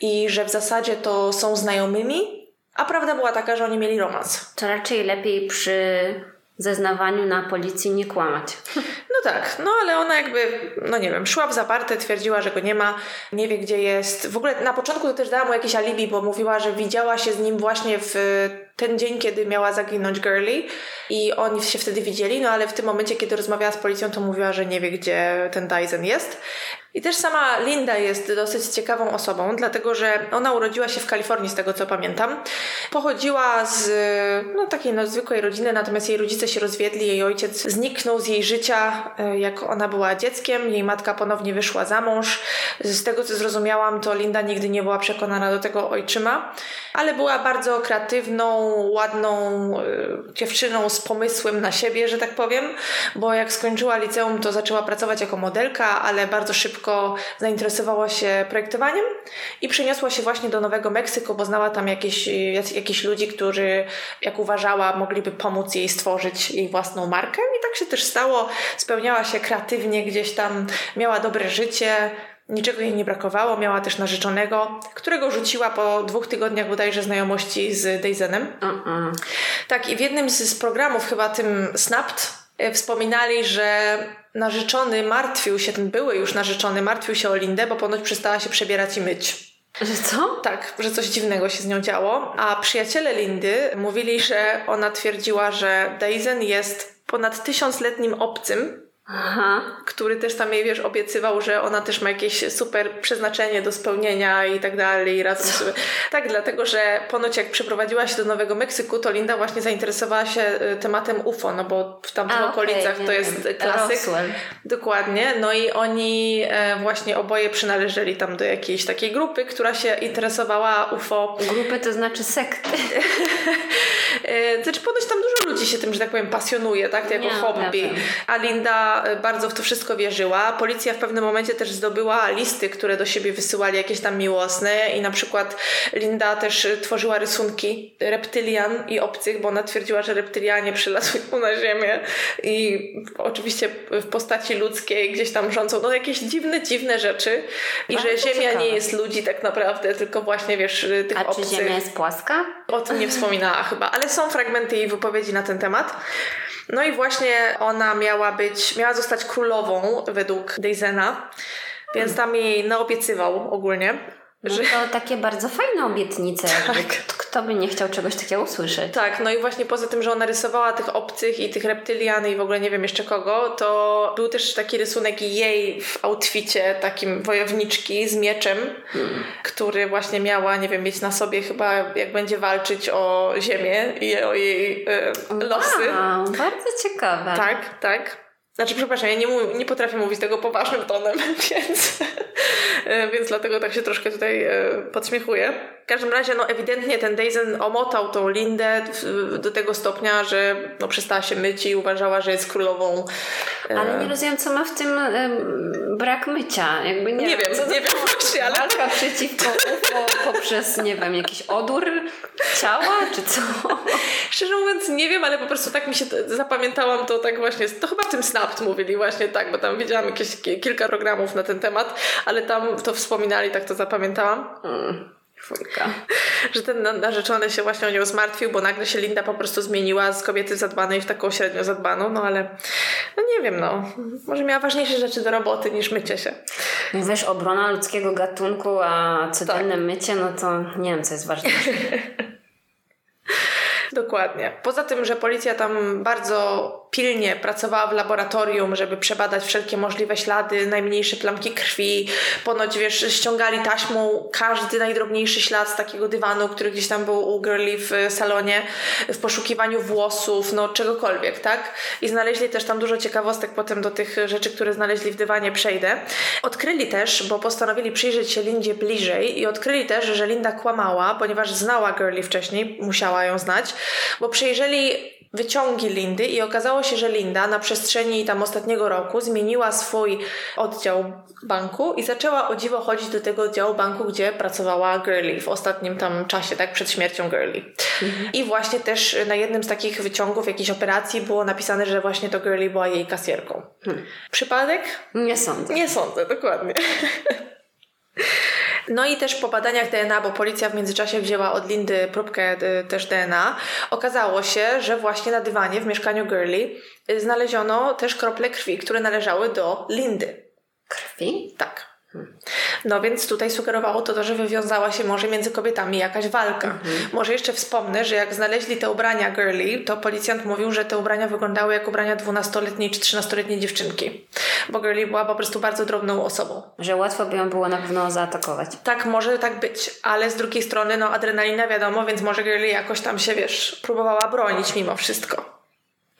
i że w zasadzie to są znajomymi, a prawda była taka, że oni mieli romans. To raczej lepiej przy zeznawaniu na policji nie kłamać. No tak, no ale ona jakby, no nie wiem, szła w zaparte, twierdziła, że go nie ma, nie wie gdzie jest. W ogóle na początku to też dała mu jakieś alibi, bo mówiła, że widziała się z nim właśnie w ten dzień, kiedy miała zaginąć Girlie i oni się wtedy widzieli, no ale w tym momencie, kiedy rozmawiała z policją, to mówiła, że nie wie, gdzie ten Dyson jest. I też sama Linda jest dosyć ciekawą osobą, dlatego że ona urodziła się w Kalifornii, z tego co pamiętam. Pochodziła z no, takiej no, zwykłej rodziny, natomiast jej rodzice się rozwiedli, jej ojciec zniknął z jej życia, e, jak ona była dzieckiem. Jej matka ponownie wyszła za mąż. Z tego co zrozumiałam, to Linda nigdy nie była przekonana do tego ojczyma, ale była bardzo kreatywną, ładną y, dziewczyną z pomysłem na siebie, że tak powiem, bo jak skończyła liceum, to zaczęła pracować jako modelka, ale bardzo szybko zainteresowała się projektowaniem i przeniosła się właśnie do Nowego Meksyku, bo znała tam jakieś, jakieś ludzi, którzy, jak uważała, mogliby pomóc jej stworzyć jej własną markę. I tak się też stało. Spełniała się kreatywnie, gdzieś tam miała dobre życie Niczego jej nie brakowało, miała też narzeczonego, którego rzuciła po dwóch tygodniach bodajże znajomości z Daisenem. Tak, i w jednym z, z programów, chyba tym Snapped, e, wspominali, że narzeczony martwił się, ten były już narzeczony, martwił się o Lindę, bo ponoć przestała się przebierać i myć. Że co? Tak, że coś dziwnego się z nią działo. A przyjaciele Lindy mówili, że ona twierdziła, że Daisen jest ponad tysiącletnim obcym, Aha. który też tam jej, wiesz, obiecywał, że ona też ma jakieś super przeznaczenie do spełnienia i tak dalej. Razem sobie. Tak, dlatego, że ponoć jak przeprowadziła się do Nowego Meksyku, to Linda właśnie zainteresowała się y, tematem UFO, no bo w tamtych A, okolicach okay, to jest klasyk. Roswell. Dokładnie. No i oni e, właśnie oboje przynależeli tam do jakiejś takiej grupy, która się interesowała UFO. Grupy to znaczy sekty. [LAUGHS] E, znaczy ponoć tam dużo ludzi się tym, że tak powiem, pasjonuje, tak, jako Nie, hobby. A Linda bardzo w to wszystko wierzyła. Policja w pewnym momencie też zdobyła listy, które do siebie wysyłali jakieś tam miłosne i na przykład Linda też tworzyła rysunki reptylian i obcych, bo ona twierdziła, że reptylianie przylatują na Ziemię i oczywiście w postaci ludzkiej gdzieś tam rządzą no jakieś dziwne, dziwne rzeczy i że Ziemia ciekawe. nie jest ludzi tak naprawdę, tylko właśnie wiesz, tych A obcych. czy Ziemia jest płaska? O tym nie wspominała chyba, ale są fragmenty jej wypowiedzi na ten temat. No i właśnie ona miała być, miała zostać królową według Deizena, więc tam jej naobiecywał ogólnie. No to takie bardzo fajne obietnice. [LAUGHS] Tak. Kto by nie chciał czegoś takiego usłyszeć? Tak, no i właśnie poza tym, że ona rysowała tych obcych i tych reptylian i w ogóle nie wiem jeszcze kogo, to był też taki rysunek jej w outficie takim wojowniczki z mieczem, hmm. który właśnie miała, nie wiem, mieć na sobie chyba jak będzie walczyć o ziemię i o jej e, losy. Wow, bardzo ciekawe. Tak, tak. Znaczy, przepraszam, ja nie, mów, nie potrafię mówić tego poważnym tonem, [LAUGHS] więc, więc dlatego tak się troszkę tutaj podśmiechuję. W każdym razie, no ewidentnie ten Dazen omotał tą Lindę do tego stopnia, że no, przestała się myć i uważała, że jest królową. Ale nie rozumiem, co ma w tym brak mycia. Jakby nie, nie wiem, nie wiem właśnie, ale... Walka przeciwko UFO poprzez, nie wiem, jakiś odór ciała, czy co? Szczerze mówiąc, nie wiem, ale po prostu tak mi się zapamiętałam to tak właśnie, to chyba w tym Mówili właśnie tak, bo tam widziałam jakieś kilka programów na ten temat, ale tam to wspominali, tak to zapamiętałam. Mm. Że ten narzeczony się właśnie o nią zmartwił, bo nagle się Linda po prostu zmieniła z kobiety zadbanej w taką średnio zadbaną, no ale no nie wiem, no. Może miała ważniejsze rzeczy do roboty niż mycie się. Mówisz obrona ludzkiego gatunku, a codzienne tak. mycie, no to nie wiem, co jest ważniejsze. [LAUGHS] Dokładnie. Poza tym, że policja tam bardzo pilnie pracowała w laboratorium, żeby przebadać wszelkie możliwe ślady, najmniejsze plamki krwi. Ponoć, wiesz, ściągali taśmą każdy najdrobniejszy ślad z takiego dywanu, który gdzieś tam był u Girlie w salonie, w poszukiwaniu włosów, no czegokolwiek, tak? I znaleźli też tam dużo ciekawostek potem do tych rzeczy, które znaleźli w dywanie przejdę. Odkryli też, bo postanowili przyjrzeć się Lindzie bliżej i odkryli też, że Linda kłamała, ponieważ znała Girlie wcześniej, musiała ją znać, bo przejrzeli wyciągi Lindy i okazało się, że Linda na przestrzeni tam ostatniego roku zmieniła swój oddział banku i zaczęła o dziwo chodzić do tego oddziału banku, gdzie pracowała Girlie w ostatnim tam czasie, tak, przed śmiercią Girlie. Mhm. I właśnie też na jednym z takich wyciągów jakiejś operacji było napisane, że właśnie to Girlie była jej kasjerką. Hmm. Przypadek? Nie sądzę. Nie sądzę, dokładnie. [LAUGHS] No i też po badaniach DNA, bo policja w międzyczasie wzięła od Lindy próbkę y, też DNA, okazało się, że właśnie na dywanie w mieszkaniu Girlie y, znaleziono też krople krwi, które należały do Lindy. Krwi? Tak. No więc tutaj sugerowało to, to, że wywiązała się może między kobietami jakaś walka. Mhm. Może jeszcze wspomnę, że jak znaleźli te ubrania girly, to policjant mówił, że te ubrania wyglądały jak ubrania 12-letniej czy 13-letniej dziewczynki. Bo girly była po prostu bardzo drobną osobą. Że łatwo by ją było na pewno zaatakować. Tak, może tak być, ale z drugiej strony no adrenalina wiadomo, więc może girly jakoś tam się, wiesz, próbowała bronić mimo wszystko.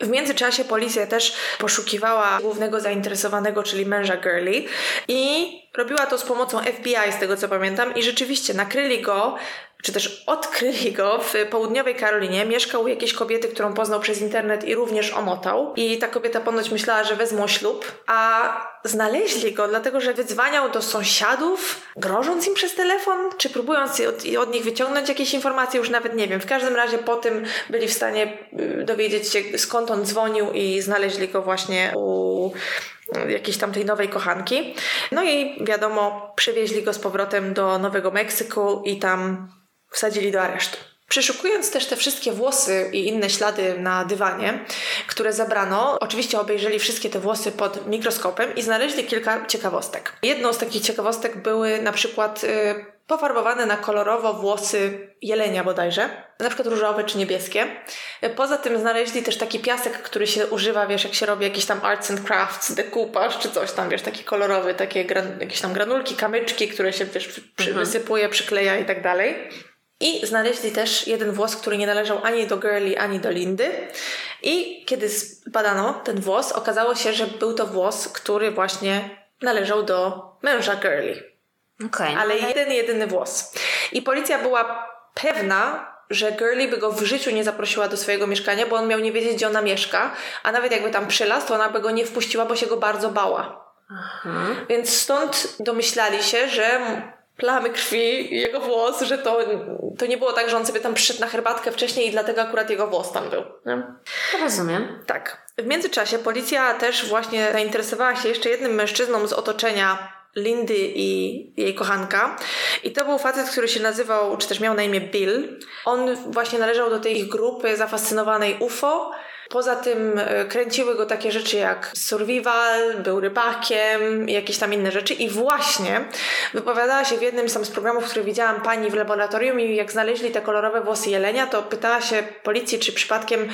W międzyczasie policja też poszukiwała głównego zainteresowanego, czyli męża Girly i robiła to z pomocą FBI, z tego co pamiętam, i rzeczywiście nakryli go czy też odkryli go w południowej Karolinie. Mieszkał u jakiejś kobiety, którą poznał przez internet i również omotał. I ta kobieta ponoć myślała, że wezmą ślub, a znaleźli go dlatego, że wydzwaniał do sąsiadów, grożąc im przez telefon, czy próbując od, od nich wyciągnąć jakieś informacje, już nawet nie wiem. W każdym razie po tym byli w stanie y, dowiedzieć się, skąd on dzwonił i znaleźli go właśnie u jakiejś tam tej nowej kochanki. No i wiadomo, przewieźli go z powrotem do Nowego Meksyku i tam wsadzili do aresztu. Przeszukując też te wszystkie włosy i inne ślady na dywanie, które zabrano, oczywiście obejrzeli wszystkie te włosy pod mikroskopem i znaleźli kilka ciekawostek. Jedną z takich ciekawostek były na przykład y, pofarbowane na kolorowo włosy jelenia bodajże, na przykład różowe czy niebieskie. Poza tym znaleźli też taki piasek, który się używa, wiesz, jak się robi jakiś tam arts and crafts, decoupage czy coś tam, wiesz, taki kolorowy, takie gran, jakieś tam granulki, kamyczki, które się, wiesz, przy, mhm. wysypuje, przykleja i tak dalej. I znaleźli też jeden włos, który nie należał ani do Girly, ani do Lindy. I kiedy zbadano ten włos, okazało się, że był to włos, który właśnie należał do męża Girly. Okay. Ale jeden, jedyny włos. I policja była pewna, że Girly by go w życiu nie zaprosiła do swojego mieszkania, bo on miał nie wiedzieć, gdzie ona mieszka, a nawet jakby tam przylazł, to ona by go nie wpuściła, bo się go bardzo bała. Aha. Więc stąd domyślali się, że plamy krwi, jego włos, że to, to nie było tak, że on sobie tam przyszedł na herbatkę wcześniej i dlatego akurat jego włos tam był. Nie? Rozumiem. Tak. W międzyczasie policja też właśnie zainteresowała się jeszcze jednym mężczyzną z otoczenia Lindy i jej kochanka. I to był facet, który się nazywał, czy też miał na imię Bill. On właśnie należał do tej grupy zafascynowanej UFO Poza tym e, kręciły go takie rzeczy jak survival, był rybakiem, jakieś tam inne rzeczy i właśnie wypowiadała się w jednym z programów, który widziałam pani w laboratorium i jak znaleźli te kolorowe włosy jelenia, to pytała się policji, czy przypadkiem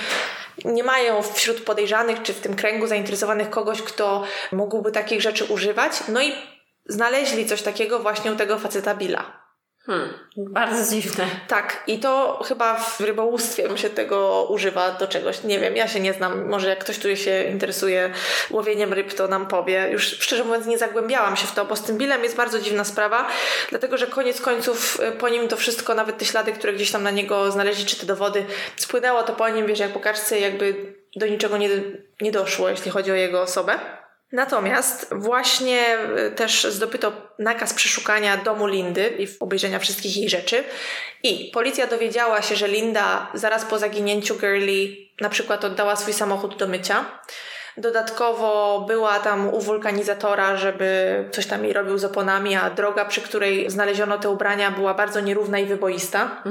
nie mają wśród podejrzanych, czy w tym kręgu zainteresowanych kogoś, kto mógłby takich rzeczy używać. No i znaleźli coś takiego właśnie u tego faceta Billa. Hmm, bardzo dziwne. Tak, i to chyba w rybołówstwie się tego używa do czegoś. Nie wiem, ja się nie znam. Może jak ktoś, który się interesuje łowieniem ryb, to nam powie. Już szczerze mówiąc, nie zagłębiałam się w to, bo z tym Billem jest bardzo dziwna sprawa, dlatego że koniec końców y, po nim to wszystko, nawet te ślady, które gdzieś tam na niego znaleźli, czy te dowody, spłynęło to po nim, wiesz, jak po kaczce, jakby do niczego nie, nie doszło, jeśli chodzi o jego osobę. Natomiast właśnie y, też zdobyto nakaz przeszukania domu Lindy i obejrzenia wszystkich jej rzeczy. I policja dowiedziała się, że Linda zaraz po zaginięciu Girlie na przykład oddała swój samochód do mycia. Dodatkowo była tam u wulkanizatora, żeby coś tam jej robił z oponami, a droga, przy której znaleziono te ubrania, była bardzo nierówna i wyboista.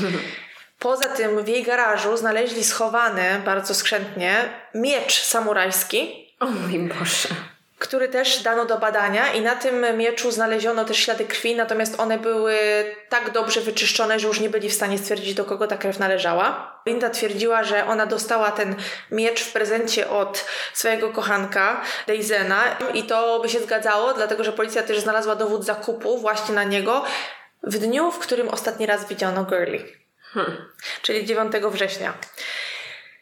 [LAUGHS] Poza tym w jej garażu znaleźli schowany bardzo skrzętnie miecz samurajski, o mój Boże. Który też dano do badania i na tym mieczu znaleziono też ślady krwi, natomiast one były tak dobrze wyczyszczone, że już nie byli w stanie stwierdzić, do kogo ta krew należała. Linda twierdziła, że ona dostała ten miecz w prezencie od swojego kochanka, Deizena, i to by się zgadzało, dlatego że policja też znalazła dowód zakupu właśnie na niego w dniu, w którym ostatni raz widziano Girlie. Hmm. Czyli 9 września.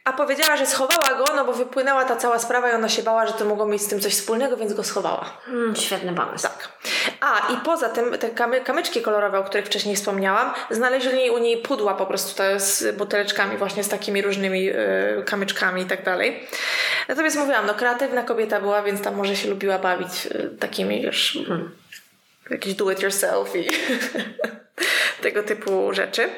A powiedziała, że schowała go, no bo wypłynęła ta cała sprawa i ona się bała, że to mogło mieć z tym coś wspólnego, więc go schowała. Mm, świetny pomysł. Tak. A i poza tym te kamy, kamyczki kolorowe, o których wcześniej wspomniałam, znaleźli u niej pudła po prostu te z buteleczkami, właśnie z takimi różnymi y, kamyczkami i tak dalej. Natomiast mówiłam, no kreatywna kobieta była, więc tam może się lubiła bawić y, takimi już hmm. jakieś do it yourself i [LAUGHS] tego typu rzeczy.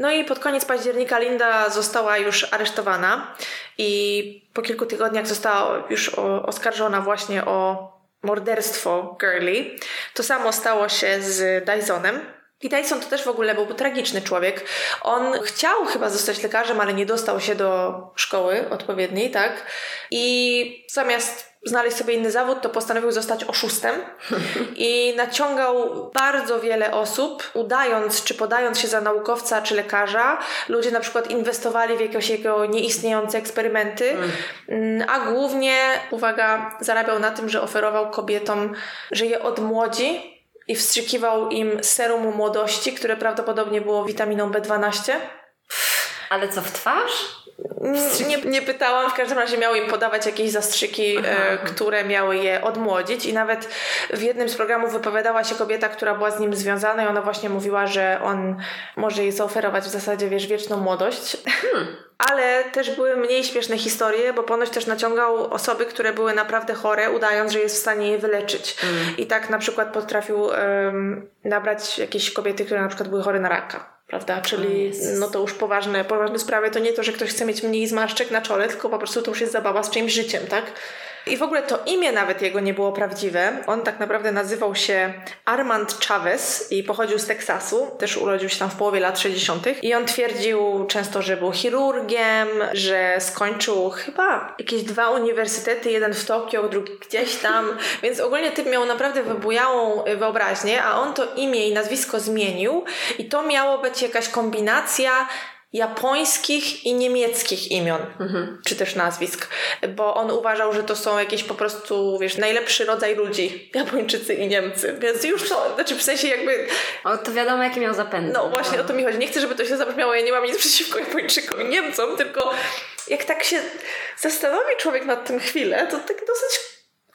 No i pod koniec października Linda została już aresztowana i po kilku tygodniach została już oskarżona właśnie o morderstwo Girlie. To samo stało się z Dysonem. I Dyson to też w ogóle był tragiczny człowiek. On chciał chyba zostać lekarzem, ale nie dostał się do szkoły odpowiedniej, tak? I zamiast znaleźć sobie inny zawód, to postanowił zostać oszustem i naciągał bardzo wiele osób, udając czy podając się za naukowca czy lekarza. Ludzie na przykład inwestowali w jakieś jego nieistniejące eksperymenty, mm, a głównie, uwaga, zarabiał na tym, że oferował kobietom, że je odmłodzi i wstrzykiwał im serum młodości, które prawdopodobnie było witaminą B12. Ale co w twarz? Nie, nie pytałam, w każdym razie miały im podawać jakieś zastrzyki, e, które miały je odmłodzić i nawet w jednym z programów wypowiadała się kobieta, która była z nim związana i ona właśnie mówiła, że on może jej zaoferować w zasadzie, wiesz, wieczną młodość. Hmm. [LAUGHS] Ale też były mniej śmieszne historie, bo ponoć też naciągał osoby, które były naprawdę chore, udając, że jest w stanie je wyleczyć. Hmm. I tak na przykład potrafił um, nabrać jakieś kobiety, które na przykład były chore na raka prawda? Czyli no to już poważne, poważne sprawy to nie to, że ktoś chce mieć mniej zmarszczek na czole, tylko po prostu to już jest zabawa z czyimś życiem, tak? I w ogóle to imię nawet jego nie było prawdziwe. On tak naprawdę nazywał się Armand Chavez i pochodził z Teksasu. Też urodził się tam w połowie lat 60. I on twierdził często, że był chirurgiem, że skończył chyba jakieś dwa uniwersytety, jeden w Tokio, drugi gdzieś tam. [LAUGHS] Więc ogólnie typ miał naprawdę wybujałą wyobraźnię, a on to imię i nazwisko zmienił i to miało być jakaś kombinacja japońskich i niemieckich imion, mhm. czy też nazwisk, bo on uważał, że to są jakieś po prostu, wiesz, najlepszy rodzaj ludzi, Japończycy i Niemcy, więc już to, znaczy w sensie jakby... O, to wiadomo, jaki miał zapęd. No właśnie, no. o to mi chodzi. Nie chcę, żeby to się zabrzmiało, ja nie mam nic przeciwko Japończykom i Niemcom, tylko jak tak się zastanowi człowiek nad tym chwilę, to tak dosyć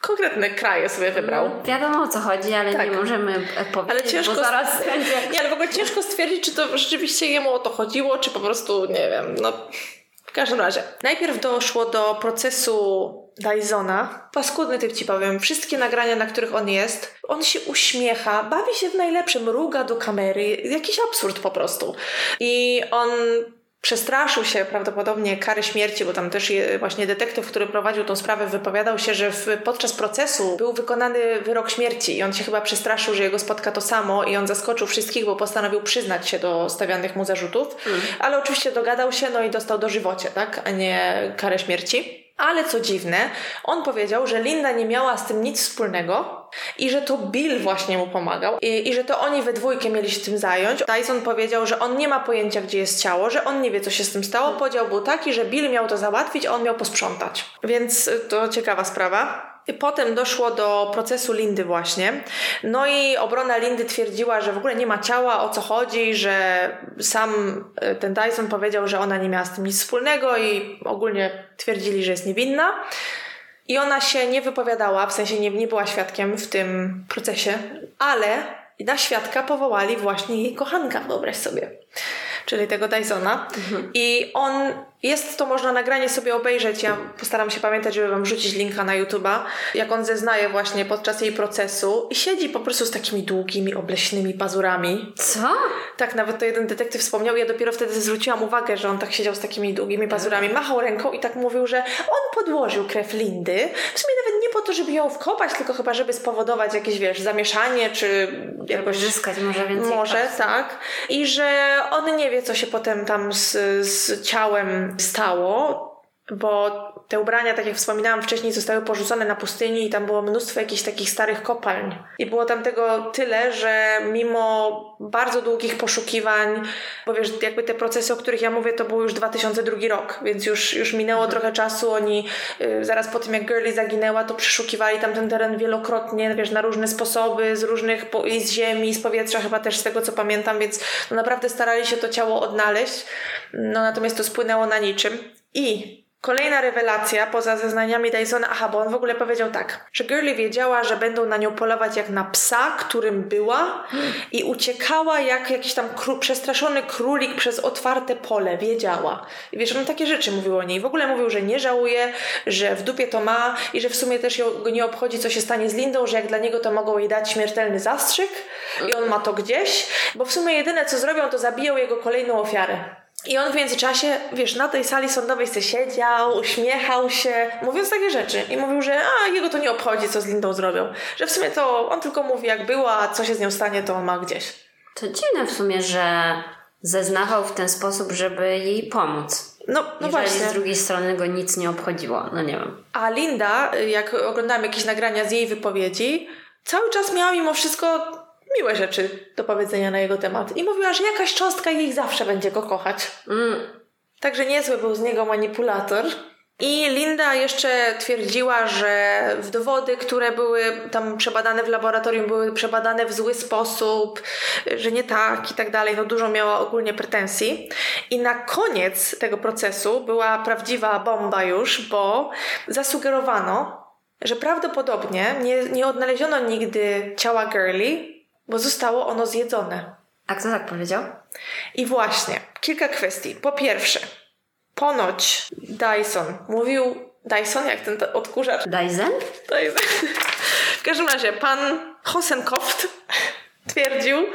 konkretne kraje sobie wybrał. No, wiadomo o co chodzi, ale tak. nie możemy powiedzieć, ale ciężko bo zaraz będzie... [LAUGHS] Nie, ale w ogóle ciężko stwierdzić, czy to rzeczywiście jemu o to chodziło, czy po prostu, nie wiem, no... W każdym razie, najpierw doszło do procesu Dysona. Paskudny typ ci powiem. Wszystkie nagrania, na których on jest, on się uśmiecha, bawi się w najlepszym, ruga do kamery. Jakiś absurd po prostu. I on przestraszył się prawdopodobnie kary śmierci, bo tam też właśnie detektyw, który prowadził tą sprawę, wypowiadał się, że w, podczas procesu był wykonany wyrok śmierci i on się chyba przestraszył, że jego spotka to samo i on zaskoczył wszystkich, bo postanowił przyznać się do stawianych mu zarzutów, mm. ale oczywiście dogadał się, no i dostał dożywocie, tak, a nie karę śmierci. Ale co dziwne, on powiedział, że Linda nie miała z tym nic wspólnego i że to Bill właśnie mu pomagał i, i, że to oni we dwójkę mieli się tym zająć. Tyson powiedział, że on nie ma pojęcia, gdzie jest ciało, że on nie wie, co się z tym stało. Podział był taki, że Bill miał to załatwić, a on miał posprzątać. Więc y, to ciekawa sprawa. Potem doszło do procesu Lindy właśnie. No i obrona Lindy twierdziła, że w ogóle nie ma ciała, o co chodzi, że sam e, ten Dyson powiedział, że ona nie miała z tym nic wspólnego i ogólnie twierdzili, że jest niewinna. I ona się nie wypowiadała, w sensie nie, nie była świadkiem w tym procesie, ale na świadka powołali właśnie jej kochanka, wyobraź sobie czyli tego Dysona. Mhm. I on, jest to można nagranie sobie obejrzeć, ja postaram się pamiętać, żeby wam wrzucić linka na YouTube'a, jak on zeznaje właśnie podczas jej procesu i siedzi po prostu z takimi długimi, obleśnymi pazurami. Co? Tak, nawet to jeden detektyw wspomniał ja dopiero wtedy zwróciłam uwagę, że on tak siedział z takimi długimi pazurami, machał ręką i tak mówił, że on podłożył krew Lindy, w sumie nawet nie po to, żeby ją wkopać, tylko chyba, żeby spowodować jakieś, wiesz, zamieszanie, czy jakoś... Zyskać może więcej Może, tak. I że on nie wie, wie, co się potem tam z, z ciałem stało, bo te ubrania, tak jak wspominałam wcześniej, zostały porzucone na pustyni i tam było mnóstwo jakichś takich starych kopalń. I było tam tego tyle, że mimo bardzo długich poszukiwań, bo wiesz, jakby te procesy, o których ja mówię, to był już 2002 rok, więc już, już minęło mhm. trochę czasu. Oni y, zaraz po tym, jak Girlie zaginęła, to przeszukiwali tam ten teren wielokrotnie, wiesz, na różne sposoby, z różnych, po, i z ziemi, z powietrza, chyba też z tego, co pamiętam, więc no naprawdę starali się to ciało odnaleźć. No natomiast to spłynęło na niczym. I Kolejna rewelacja poza zeznaniami Dysona, aha, bo on w ogóle powiedział tak, że Girlie wiedziała, że będą na nią polować jak na psa, którym była i uciekała jak jakiś tam kró- przestraszony królik przez otwarte pole, wiedziała. I wiesz, on takie rzeczy mówił o niej. W ogóle mówił, że nie żałuje, że w dupie to ma i że w sumie też go nie obchodzi, co się stanie z Lindą, że jak dla niego to mogą jej dać śmiertelny zastrzyk i on ma to gdzieś, bo w sumie jedyne co zrobią, to zabiją jego kolejną ofiarę. I on w międzyczasie, wiesz, na tej sali sądowej se siedział, uśmiechał się, mówiąc takie rzeczy. I mówił, że a, jego to nie obchodzi, co z Lindą zrobią. Że w sumie to on tylko mówi, jak była, a co się z nią stanie, to on ma gdzieś. To dziwne w sumie, że zeznawał w ten sposób, żeby jej pomóc. No, no Jeżeli właśnie. z drugiej strony go nic nie obchodziło, no nie wiem. A Linda, jak oglądałam jakieś nagrania z jej wypowiedzi, cały czas miała mimo wszystko miłe rzeczy do powiedzenia na jego temat. I mówiła, że jakaś cząstka jej zawsze będzie go kochać. Mm. Także niezły był z niego manipulator. I Linda jeszcze twierdziła, że w dowody, które były tam przebadane w laboratorium, były przebadane w zły sposób, że nie tak i tak dalej. No dużo miała ogólnie pretensji. I na koniec tego procesu była prawdziwa bomba już, bo zasugerowano, że prawdopodobnie nie, nie odnaleziono nigdy ciała Girlie, bo zostało ono zjedzone. A kto tak powiedział? I właśnie, kilka kwestii. Po pierwsze, ponoć Dyson mówił. Dyson, jak ten odkurzacz? Dyson? Dyson. W każdym razie, pan Hosenkoft twierdził,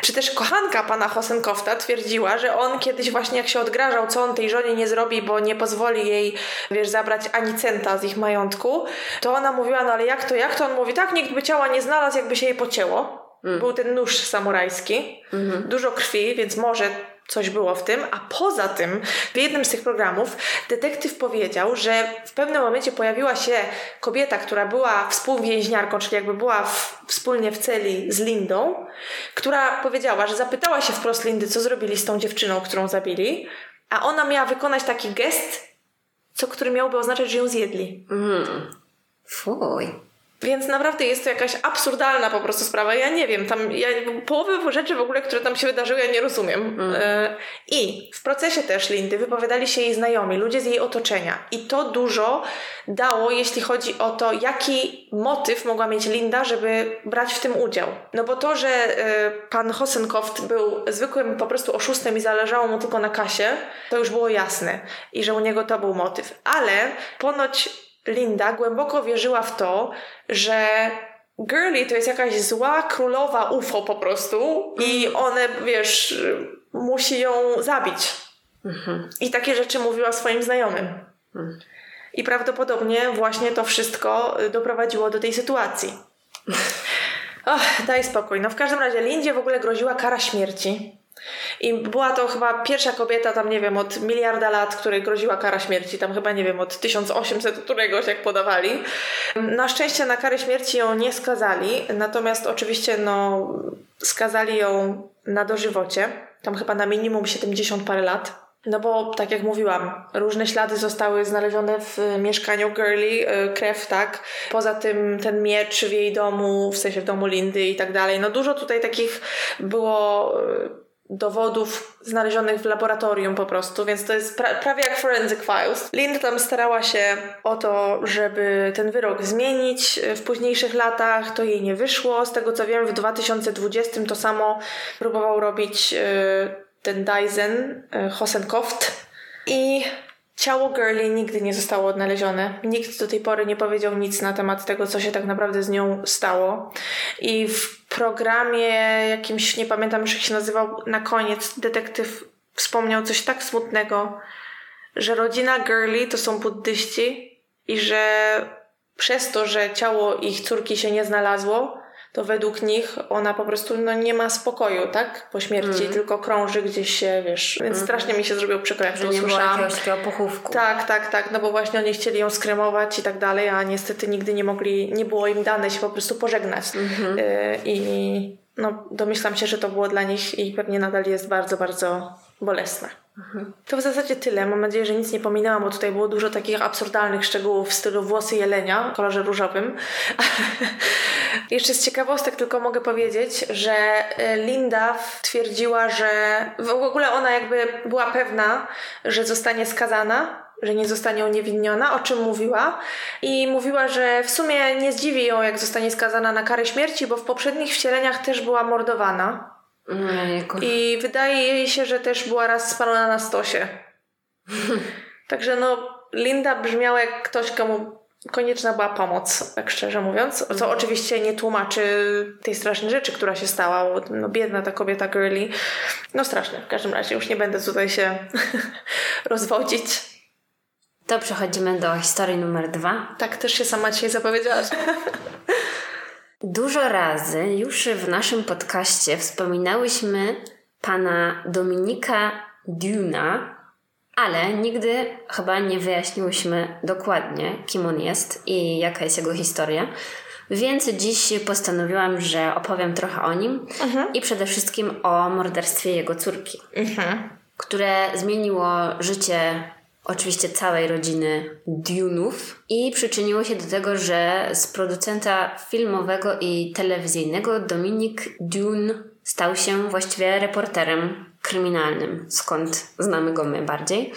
czy też kochanka pana Hosenkofta twierdziła, że on kiedyś właśnie jak się odgrażał, co on tej żonie nie zrobi, bo nie pozwoli jej, wiesz, zabrać ani centa z ich majątku, to ona mówiła, no ale jak to, jak to? On mówi, tak, nikt by ciała nie znalazł, jakby się jej pocięło. Mm. Był ten nóż samurajski, mm-hmm. dużo krwi, więc może coś było w tym, a poza tym w jednym z tych programów detektyw powiedział, że w pewnym momencie pojawiła się kobieta, która była współwięźniarką, czyli jakby była w, wspólnie w celi z Lindą, która powiedziała, że zapytała się wprost Lindy, co zrobili z tą dziewczyną, którą zabili, a ona miała wykonać taki gest, co który miałby oznaczać, że ją zjedli. Mm. Fuj. Więc naprawdę jest to jakaś absurdalna po prostu sprawa. Ja nie wiem, tam ja połowy rzeczy w ogóle, które tam się wydarzyły, ja nie rozumiem. Mm. E, I w procesie też Lindy wypowiadali się jej znajomi, ludzie z jej otoczenia. I to dużo dało, jeśli chodzi o to, jaki motyw mogła mieć Linda, żeby brać w tym udział. No bo to, że e, pan Hosenkoft był zwykłym po prostu oszustem i zależało mu tylko na kasie, to już było jasne. I że u niego to był motyw. Ale ponoć Linda głęboko wierzyła w to, że Girlie to jest jakaś zła królowa UFO po prostu i one, wiesz, musi ją zabić. Mhm. I takie rzeczy mówiła swoim znajomym. Mhm. I prawdopodobnie właśnie to wszystko doprowadziło do tej sytuacji. [LAUGHS] Och, daj spokój. No w każdym razie Lindzie w ogóle groziła kara śmierci. I była to chyba pierwsza kobieta tam, nie wiem, od miliarda lat, której groziła kara śmierci, tam chyba, nie wiem, od 1800 któregoś, jak podawali. Na szczęście na karę śmierci ją nie skazali, natomiast oczywiście, no, skazali ją na dożywocie, tam chyba na minimum 70 parę lat. No bo tak jak mówiłam, różne ślady zostały znalezione w mieszkaniu Girly, krew, tak? Poza tym ten miecz w jej domu, w sensie w domu Lindy i tak dalej. No dużo tutaj takich było e, dowodów znalezionych w laboratorium po prostu, więc to jest pra prawie jak Forensic Files. Linda tam starała się o to, żeby ten wyrok zmienić w późniejszych latach, to jej nie wyszło. Z tego co wiem, w 2020 to samo próbował robić yy, ten Dyson, yy, Hosenkoft i Ciało Girlie nigdy nie zostało odnalezione. Nikt do tej pory nie powiedział nic na temat tego, co się tak naprawdę z nią stało. I w programie jakimś, nie pamiętam już jak się nazywał, na koniec detektyw wspomniał coś tak smutnego, że rodzina Girlie to są buddyści i że przez to, że ciało ich córki się nie znalazło, to według nich ona po prostu no, nie ma spokoju, tak? Po śmierci, mm. tylko krąży gdzieś się, wiesz. Więc mm. strasznie mi się zrobiło przykro, jak to usłyszałam. Pochówku. Tak, tak, tak, no bo właśnie oni chcieli ją skremować i tak dalej, a niestety nigdy nie mogli, nie było im dane się po prostu pożegnać. Mm-hmm. Y- I no, domyślam się, że to było dla nich i pewnie nadal jest bardzo, bardzo bolesne. To w zasadzie tyle. Mam nadzieję, że nic nie pominęłam, bo tutaj było dużo takich absurdalnych szczegółów w stylu włosy jelenia w kolorze różowym. [LAUGHS] Jeszcze z ciekawostek tylko mogę powiedzieć, że e, Linda twierdziła, że w ogóle ona jakby była pewna, że zostanie skazana, że nie zostanie uniewinniona, o czym mówiła. I mówiła, że w sumie nie zdziwi ją, jak zostanie skazana na karę śmierci, bo w poprzednich wcieleniach też była mordowana. I wydaje jej się, że też była raz spalona na stosie. [LAUGHS] Także no, Linda brzmiała jak ktoś, komu konieczna była pomoc, tak szczerze mówiąc. Co mhm. oczywiście nie tłumaczy tej strasznej rzeczy, która się stała. Bo, no, biedna ta kobieta girly. No straszne. W każdym razie już nie będę tutaj się [LAUGHS] rozwodzić. To przechodzimy do historii numer dwa. Tak, też się sama dzisiaj zapowiedziałaś. [LAUGHS] Dużo razy już w naszym podcaście wspominałyśmy pana Dominika Duna, ale nigdy chyba nie wyjaśniłyśmy dokładnie, kim on jest i jaka jest jego historia. Więc dziś postanowiłam, że opowiem trochę o nim uh-huh. i przede wszystkim o morderstwie jego córki, uh-huh. które zmieniło życie oczywiście całej rodziny Dune'ów i przyczyniło się do tego, że z producenta filmowego i telewizyjnego Dominik Dune stał się właściwie reporterem kryminalnym, skąd znamy go my bardziej.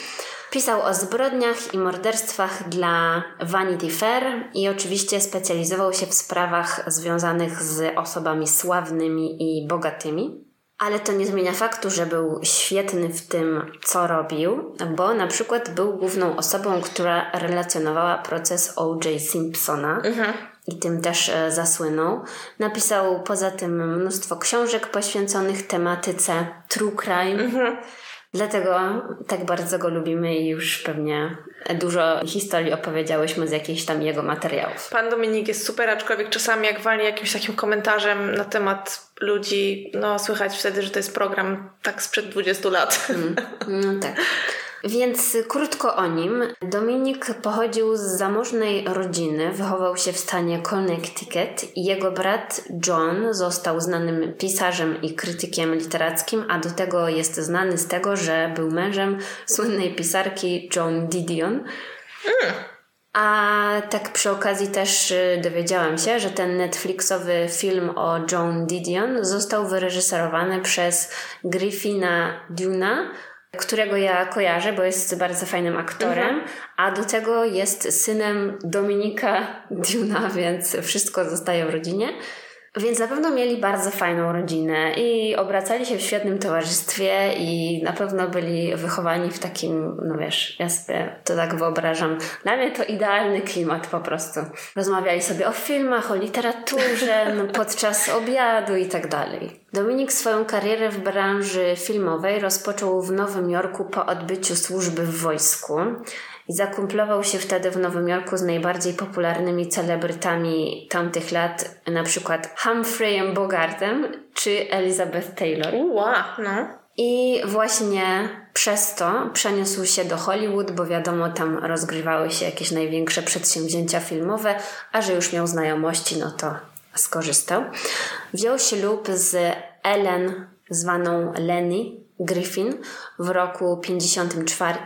Pisał o zbrodniach i morderstwach dla Vanity Fair i oczywiście specjalizował się w sprawach związanych z osobami sławnymi i bogatymi. Ale to nie zmienia faktu, że był świetny w tym, co robił, bo na przykład był główną osobą, która relacjonowała proces O.J. Simpsona. Mhm. I tym też e, zasłynął. Napisał poza tym mnóstwo książek poświęconych tematyce true crime. Mhm. Dlatego tak bardzo go lubimy i już pewnie dużo historii opowiedziałyśmy z jakichś tam jego materiałów. Pan Dominik jest super, aczkolwiek czasami jak walnie jakimś takim komentarzem na temat ludzi, no słychać wtedy, że to jest program tak sprzed 20 lat. Mm, no tak. [LAUGHS] Więc krótko o nim. Dominik pochodził z zamożnej rodziny, wychował się w stanie Connecticut i jego brat John został znanym pisarzem i krytykiem literackim, a do tego jest znany z tego, że był mężem słynnej pisarki Joan Didion. Mm. A tak przy okazji też y, dowiedziałam się, że ten Netflixowy film o Joan Didion został wyreżyserowany przez Griffina Duna, którego ja kojarzę, bo jest bardzo fajnym aktorem, mhm. a do tego jest synem Dominika Duna, więc wszystko zostaje w rodzinie. Więc na pewno mieli bardzo fajną rodzinę i obracali się w świetnym towarzystwie i na pewno byli wychowani w takim, no wiesz, ja sobie to tak wyobrażam. Dla mnie to idealny klimat po prostu. Rozmawiali sobie o filmach, o literaturze, [LAUGHS] no, podczas obiadu i tak dalej. Dominik swoją karierę w branży filmowej rozpoczął w Nowym Jorku po odbyciu służby w wojsku i zakumplował się wtedy w Nowym Jorku z najbardziej popularnymi celebrytami tamtych lat, na przykład Humphreyem Bogartem czy Elizabeth Taylor. Wow, no. I właśnie przez to przeniósł się do Hollywood, bo wiadomo, tam rozgrywały się jakieś największe przedsięwzięcia filmowe, a że już miał znajomości, no to skorzystał. Wziął ślub z Ellen, zwaną Lenny Griffin w roku 54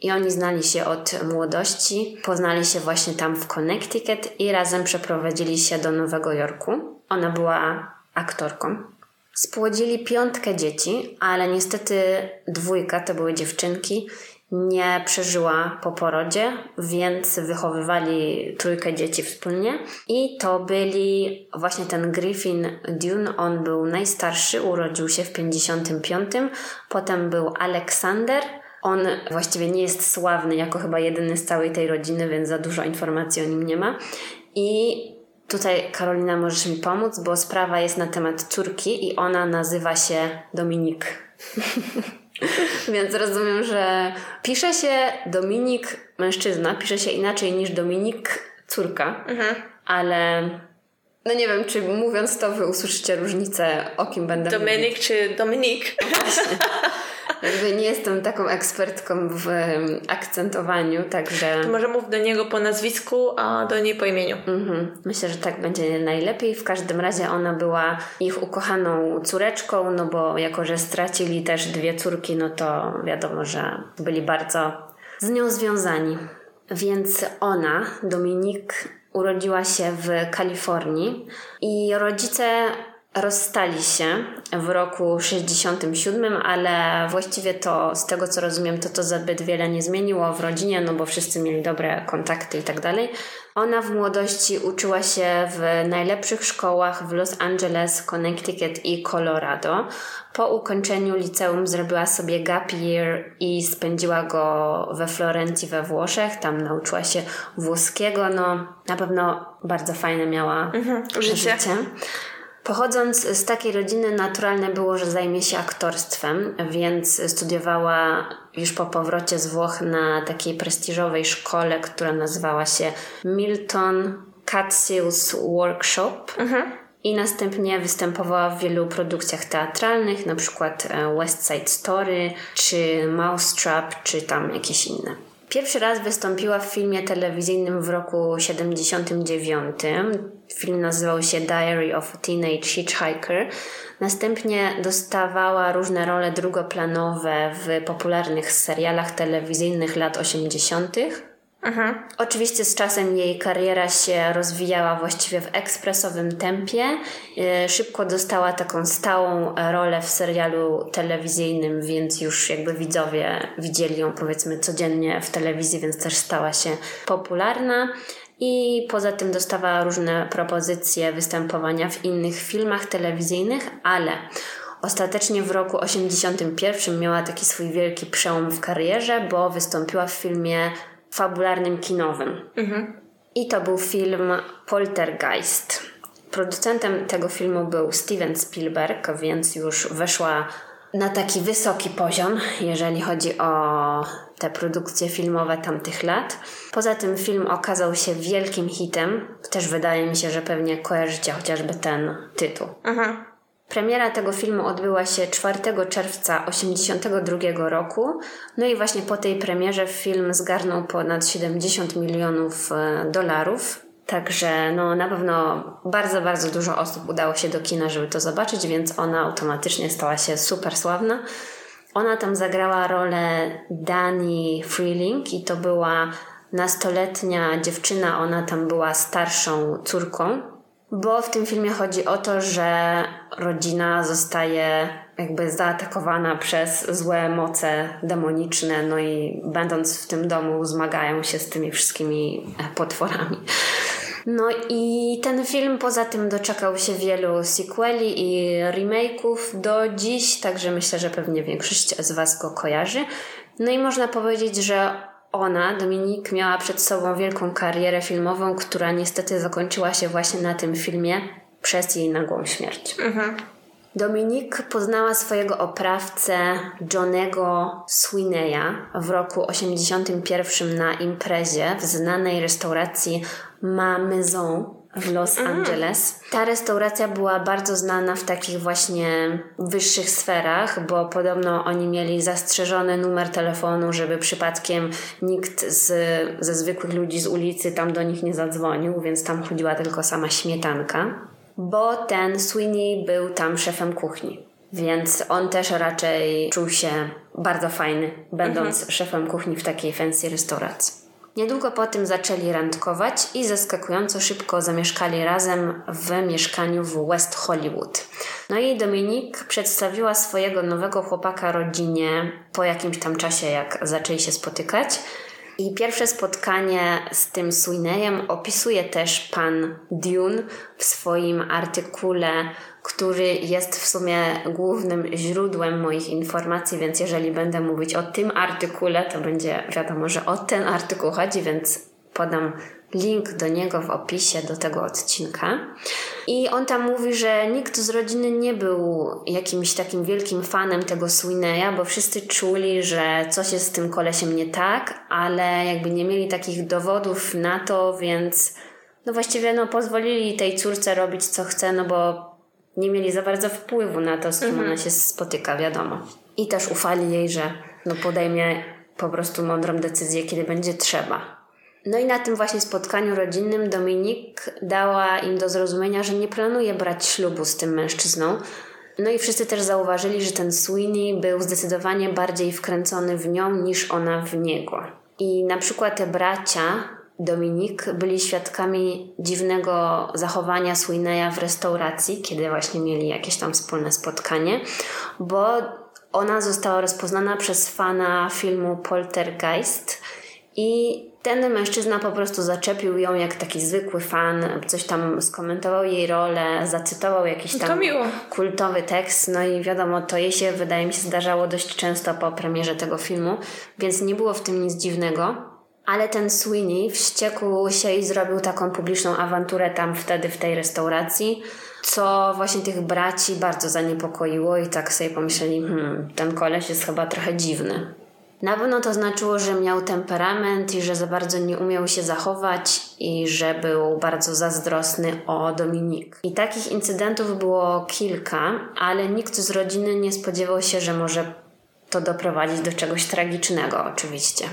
i oni znali się od młodości. Poznali się właśnie tam w Connecticut i razem przeprowadzili się do Nowego Jorku. Ona była aktorką. Spłodzili piątkę dzieci, ale niestety dwójka to były dziewczynki nie przeżyła po porodzie, więc wychowywali trójkę dzieci wspólnie. I to byli właśnie ten Griffin Dune, on był najstarszy, urodził się w 55. Potem był Aleksander. On właściwie nie jest sławny jako chyba jedyny z całej tej rodziny, więc za dużo informacji o nim nie ma. I tutaj Karolina możesz mi pomóc, bo sprawa jest na temat córki i ona nazywa się Dominik. [LAUGHS] Więc rozumiem, że pisze się Dominik mężczyzna, pisze się inaczej niż Dominik córka, mhm. ale no nie wiem, czy mówiąc to wy usłyszycie różnicę, o kim będę Dominik mówić. czy Dominik? Właśnie. [LAUGHS] Jakby nie jestem taką ekspertką w akcentowaniu, także... To może mów do niego po nazwisku, a do niej po imieniu. Mhm. Myślę, że tak będzie najlepiej. W każdym razie ona była ich ukochaną córeczką, no bo jako, że stracili też dwie córki, no to wiadomo, że byli bardzo z nią związani. Więc ona, Dominik, urodziła się w Kalifornii i rodzice rozstali się w roku 67, ale właściwie to z tego co rozumiem, to to zbyt wiele nie zmieniło w rodzinie, no bo wszyscy mieli dobre kontakty i tak dalej. Ona w młodości uczyła się w najlepszych szkołach w Los Angeles, Connecticut i Colorado. Po ukończeniu liceum zrobiła sobie gap year i spędziła go we Florencji we Włoszech. Tam nauczyła się włoskiego. No, na pewno bardzo fajne miała mhm, życie. życie. Pochodząc z takiej rodziny, naturalne było, że zajmie się aktorstwem, więc studiowała już po powrocie z Włoch na takiej prestiżowej szkole, która nazywała się Milton Catsius Workshop. Mhm. I następnie występowała w wielu produkcjach teatralnych, na przykład e, West Side Story, czy Mousetrap, czy tam jakieś inne. Pierwszy raz wystąpiła w filmie telewizyjnym w roku 79. Film nazywał się Diary of a Teenage Hitchhiker. Następnie dostawała różne role drugoplanowe w popularnych serialach telewizyjnych lat 80. Mhm. Oczywiście z czasem jej kariera się rozwijała właściwie w ekspresowym tempie. E, szybko dostała taką stałą rolę w serialu telewizyjnym, więc już jakby widzowie widzieli ją powiedzmy codziennie w telewizji, więc też stała się popularna. I poza tym dostawała różne propozycje występowania w innych filmach telewizyjnych, ale Ostatecznie w roku 81 miała taki swój wielki przełom w karierze, bo wystąpiła w filmie fabularnym kinowym. Mhm. I to był film Poltergeist. Producentem tego filmu był Steven Spielberg, więc już weszła na taki wysoki poziom, jeżeli chodzi o te produkcje filmowe tamtych lat. Poza tym film okazał się wielkim hitem. Też wydaje mi się, że pewnie kojarzycie chociażby ten tytuł. Mhm. Premiera tego filmu odbyła się 4 czerwca 1982 roku. No i właśnie po tej premierze film zgarnął ponad 70 milionów e, dolarów. Także no, na pewno bardzo, bardzo dużo osób udało się do kina, żeby to zobaczyć, więc ona automatycznie stała się super sławna. Ona tam zagrała rolę Dani Freeling i to była nastoletnia dziewczyna, ona tam była starszą córką bo w tym filmie chodzi o to, że rodzina zostaje jakby zaatakowana przez złe moce demoniczne, no i będąc w tym domu zmagają się z tymi wszystkimi potworami. No i ten film poza tym doczekał się wielu sequeli i remake'ów do dziś, także myślę, że pewnie większość z Was go kojarzy. No i można powiedzieć, że ona, Dominik, miała przed sobą wielką karierę filmową, która niestety zakończyła się właśnie na tym filmie przez jej nagłą śmierć. Mhm. Dominik poznała swojego oprawcę Johnego Sweeneya w roku 81 na imprezie w znanej restauracji Ma Maison w Los mhm. Angeles. Ta restauracja była bardzo znana w takich właśnie wyższych sferach, bo podobno oni mieli zastrzeżony numer telefonu, żeby przypadkiem nikt z, ze zwykłych ludzi z ulicy tam do nich nie zadzwonił, więc tam chodziła tylko sama śmietanka, bo ten Sweeney był tam szefem kuchni. Więc on też raczej czuł się bardzo fajny, będąc mhm. szefem kuchni w takiej fancy restauracji. Niedługo po tym zaczęli randkować i zaskakująco szybko zamieszkali razem w mieszkaniu w West Hollywood. No i Dominik przedstawiła swojego nowego chłopaka rodzinie po jakimś tam czasie, jak zaczęli się spotykać. I pierwsze spotkanie z tym Sweeneyem opisuje też pan Dune w swoim artykule, który jest w sumie głównym źródłem moich informacji, więc jeżeli będę mówić o tym artykule, to będzie wiadomo, że o ten artykuł chodzi, więc podam link do niego w opisie do tego odcinka. I on tam mówi, że nikt z rodziny nie był jakimś takim wielkim fanem tego Swineya, bo wszyscy czuli, że coś jest z tym kolesiem nie tak, ale jakby nie mieli takich dowodów na to, więc no właściwie no pozwolili tej córce robić co chce, no bo nie mieli za bardzo wpływu na to, z kim mhm. ona się spotyka, wiadomo. I też ufali jej, że no podejmie po prostu mądrą decyzję, kiedy będzie trzeba. No i na tym właśnie spotkaniu rodzinnym Dominik dała im do zrozumienia, że nie planuje brać ślubu z tym mężczyzną. No i wszyscy też zauważyli, że ten Sweeney był zdecydowanie bardziej wkręcony w nią niż ona w niego. I na przykład te bracia Dominik byli świadkami dziwnego zachowania Sweeneya w restauracji, kiedy właśnie mieli jakieś tam wspólne spotkanie, bo ona została rozpoznana przez fana filmu Poltergeist i ten mężczyzna po prostu zaczepił ją jak taki zwykły fan, coś tam skomentował jej rolę, zacytował jakiś tam kultowy tekst, no i wiadomo, to jej się wydaje mi się zdarzało dość często po premierze tego filmu, więc nie było w tym nic dziwnego. Ale ten Sweeney wściekł się i zrobił taką publiczną awanturę tam wtedy w tej restauracji, co właśnie tych braci bardzo zaniepokoiło i tak sobie pomyśleli, hmm, ten koleś jest chyba trochę dziwny. Na pewno to znaczyło, że miał temperament i że za bardzo nie umiał się zachować i że był bardzo zazdrosny o Dominik. I takich incydentów było kilka, ale nikt z rodziny nie spodziewał się, że może to doprowadzić do czegoś tragicznego, oczywiście.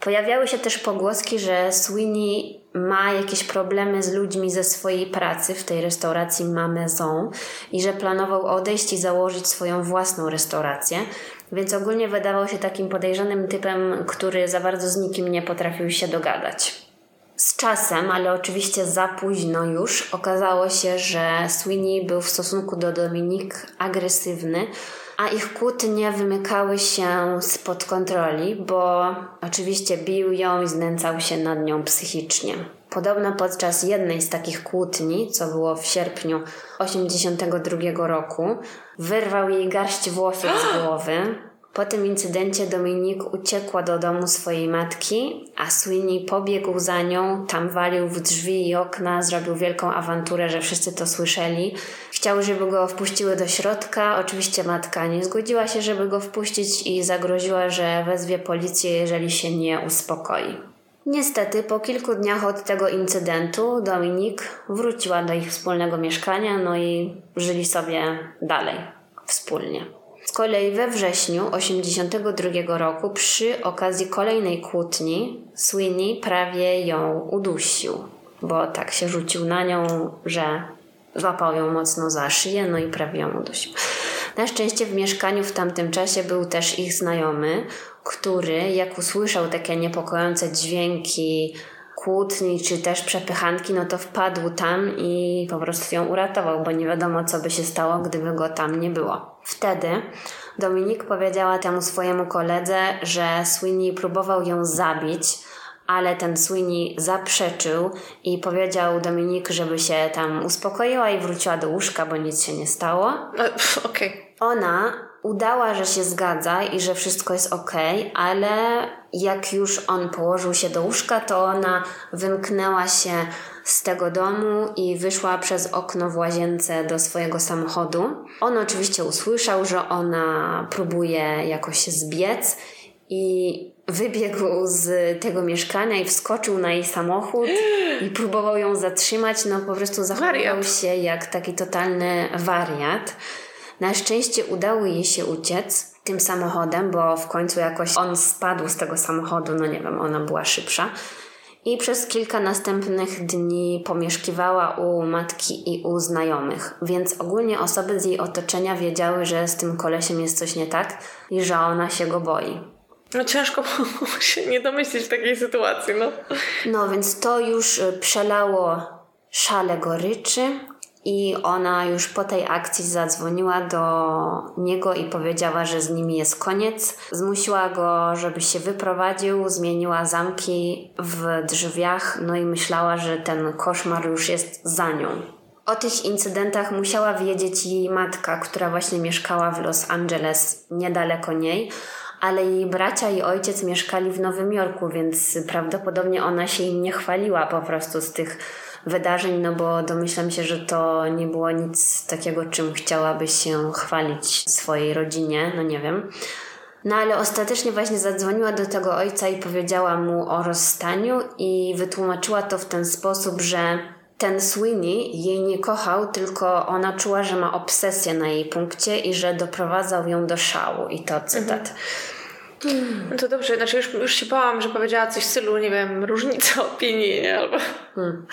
Pojawiały się też pogłoski, że Sweeney ma jakieś problemy z ludźmi ze swojej pracy w tej restauracji Ma Maison i że planował odejść i założyć swoją własną restaurację, więc ogólnie wydawał się takim podejrzanym typem, który za bardzo z nikim nie potrafił się dogadać. Z czasem, ale oczywiście za późno już, okazało się, że Sweeney był w stosunku do Dominik agresywny, a ich kłótnie wymykały się spod kontroli, bo oczywiście bił ją i znęcał się nad nią psychicznie. Podobno podczas jednej z takich kłótni, co było w sierpniu 82 roku, wyrwał jej garść włosów z głowy. Po tym incydencie Dominik uciekła do domu swojej matki, a Sweeney pobiegł za nią, tam walił w drzwi i okna, zrobił wielką awanturę, że wszyscy to słyszeli. Chciał, żeby go wpuściły do środka. Oczywiście matka nie zgodziła się, żeby go wpuścić i zagroziła, że wezwie policję, jeżeli się nie uspokoi. Niestety, po kilku dniach od tego incydentu Dominik wróciła do ich wspólnego mieszkania, no i żyli sobie dalej, wspólnie. Z kolei we wrześniu 1982 roku, przy okazji kolejnej kłótni, Sweeney prawie ją udusił, bo tak się rzucił na nią, że złapał ją mocno za szyję, no i prawie ją udusił. Na szczęście w mieszkaniu w tamtym czasie był też ich znajomy, który jak usłyszał takie niepokojące dźwięki kłótni czy też przepychanki, no to wpadł tam i po prostu ją uratował, bo nie wiadomo, co by się stało, gdyby go tam nie było. Wtedy Dominik powiedziała temu swojemu koledze, że Sweeney próbował ją zabić, ale ten Sweeney zaprzeczył i powiedział Dominik, żeby się tam uspokoiła i wróciła do łóżka, bo nic się nie stało. No, okej. Okay. Ona udała, że się zgadza i że wszystko jest ok, ale jak już on położył się do łóżka, to ona wymknęła się z tego domu i wyszła przez okno w łazience do swojego samochodu. On oczywiście usłyszał, że ona próbuje jakoś zbiec i wybiegł z tego mieszkania i wskoczył na jej samochód i próbował ją zatrzymać. No po prostu zachował się jak taki totalny wariat. Na szczęście udało jej się uciec tym samochodem, bo w końcu jakoś on spadł z tego samochodu, no nie wiem, ona była szybsza. I przez kilka następnych dni pomieszkiwała u matki i u znajomych, więc ogólnie osoby z jej otoczenia wiedziały, że z tym kolesiem jest coś nie tak i że ona się go boi. No ciężko [LAUGHS] się nie domyślić w takiej sytuacji, no. No więc to już przelało szale goryczy i ona już po tej akcji zadzwoniła do niego i powiedziała, że z nimi jest koniec. Zmusiła go, żeby się wyprowadził, zmieniła zamki w drzwiach, no i myślała, że ten koszmar już jest za nią. O tych incydentach musiała wiedzieć jej matka, która właśnie mieszkała w Los Angeles, niedaleko niej, ale jej bracia i ojciec mieszkali w Nowym Jorku, więc prawdopodobnie ona się im nie chwaliła po prostu z tych wydarzeń, no bo domyślam się, że to nie było nic takiego, czym chciałabyś się chwalić swojej rodzinie, no nie wiem. No ale ostatecznie właśnie zadzwoniła do tego ojca i powiedziała mu o rozstaniu i wytłumaczyła to w ten sposób, że ten Sweeney jej nie kochał, tylko ona czuła, że ma obsesję na jej punkcie i że doprowadzał ją do szału. I to cytat. Mhm. No to dobrze, znaczy już, już się bałam, że powiedziała coś w stylu, nie wiem, różnica opinii, nie? albo hmm.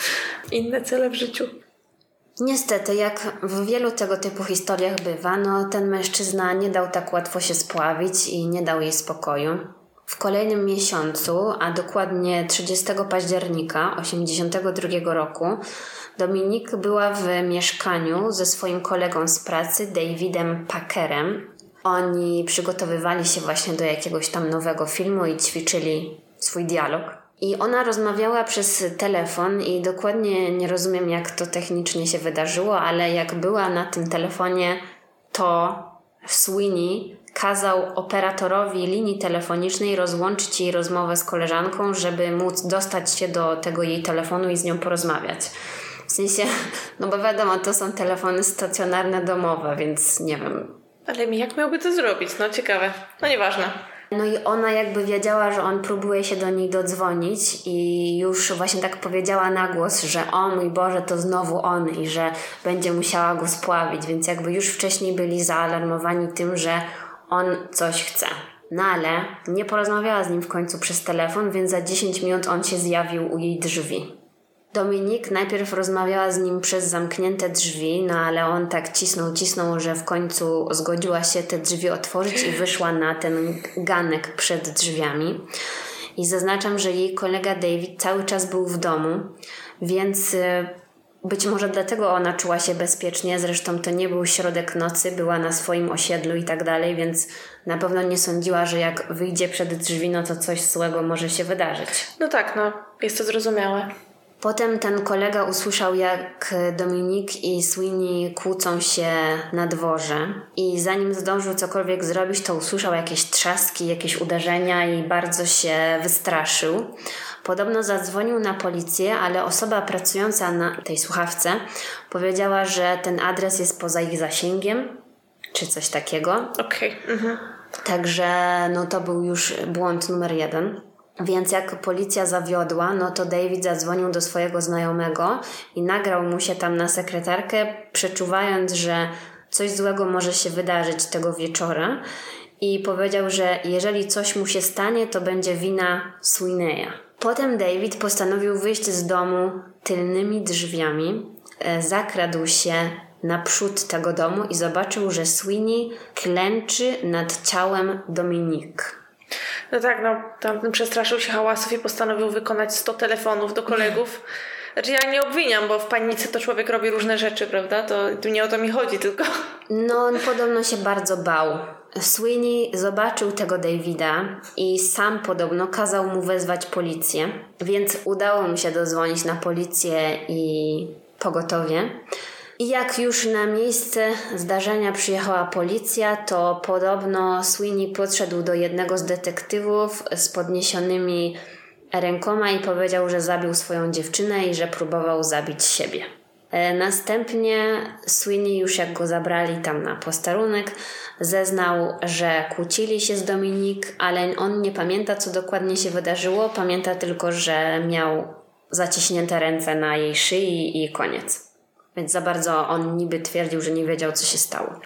inne cele w życiu. Niestety, jak w wielu tego typu historiach bywa, no ten mężczyzna nie dał tak łatwo się spławić i nie dał jej spokoju. W kolejnym miesiącu, a dokładnie 30 października 1982 roku, Dominik była w mieszkaniu ze swoim kolegą z pracy, Davidem Packerem, oni przygotowywali się właśnie do jakiegoś tam nowego filmu i ćwiczyli swój dialog. I ona rozmawiała przez telefon i dokładnie nie rozumiem, jak to technicznie się wydarzyło, ale jak była na tym telefonie, to Sweeney kazał operatorowi linii telefonicznej rozłączyć jej rozmowę z koleżanką, żeby móc dostać się do tego jej telefonu i z nią porozmawiać. W sensie, [LAUGHS] no bo wiadomo, to są telefony stacjonarne domowe, więc nie wiem, ale mi jak miałby to zrobić? No ciekawe. No nieważne. No i ona jakby wiedziała, że on próbuje się do niej dodzwonić i już właśnie tak powiedziała na głos, że o mój Boże, to znowu on i że będzie musiała go spławić, więc jakby już wcześniej byli zaalarmowani tym, że on coś chce. No ale nie porozmawiała z nim w końcu przez telefon, więc za 10 minut on się zjawił u jej drzwi. Dominik najpierw rozmawiała z nim przez zamknięte drzwi, no ale on tak cisnął, cisnął, że w końcu zgodziła się te drzwi otworzyć i wyszła na ten ganek przed drzwiami. I zaznaczam, że jej kolega David cały czas był w domu, więc y, być może dlatego ona czuła się bezpiecznie. Zresztą to nie był środek nocy, była na swoim osiedlu i tak dalej, więc na pewno nie sądziła, że jak wyjdzie przed drzwi, no to coś złego może się wydarzyć. No tak, no, jest to zrozumiałe. Potem ten kolega usłyszał, jak Dominik i Sweeney kłócą się na dworze, i zanim zdążył cokolwiek zrobić, to usłyszał jakieś trzaski, jakieś uderzenia i bardzo się wystraszył. Podobno zadzwonił na policję, ale osoba pracująca na tej słuchawce powiedziała, że ten adres jest poza ich zasięgiem, czy coś takiego. Okej. Okay. Mhm. Także no to był już błąd numer jeden. Więc jak policja zawiodła, no to David zadzwonił do swojego znajomego i nagrał mu się tam na sekretarkę, przeczuwając, że coś złego może się wydarzyć tego wieczora. I powiedział, że jeżeli coś mu się stanie, to będzie wina Sweeneya. Potem David postanowił wyjść z domu tylnymi drzwiami, e, zakradł się naprzód tego domu i zobaczył, że Sweeney klęczy nad ciałem Dominik. No tak, no tamten przestraszył się hałasów i postanowił wykonać 100 telefonów do kolegów. Znaczy ja nie obwiniam, bo w panice to człowiek robi różne rzeczy, prawda? To tu nie o to mi chodzi tylko. No, on podobno się bardzo bał. Sweeney zobaczył tego Davida i sam podobno kazał mu wezwać policję, więc udało mu się dozwonić na policję i pogotowie. Jak już na miejsce zdarzenia przyjechała policja, to podobno Sweeney podszedł do jednego z detektywów z podniesionymi rękoma i powiedział, że zabił swoją dziewczynę i że próbował zabić siebie. E, następnie Sweeney, już jak go zabrali tam na posterunek, zeznał, że kłócili się z Dominik, ale on nie pamięta, co dokładnie się wydarzyło. Pamięta tylko, że miał zaciśnięte ręce na jej szyi i koniec. Więc za bardzo on niby twierdził, że nie wiedział, co się stało.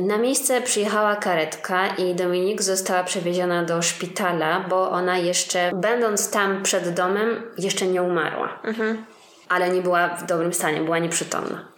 Na miejsce przyjechała karetka i Dominik została przewieziona do szpitala, bo ona jeszcze, będąc tam przed domem, jeszcze nie umarła. Mhm. Ale nie była w dobrym stanie, była nieprzytomna.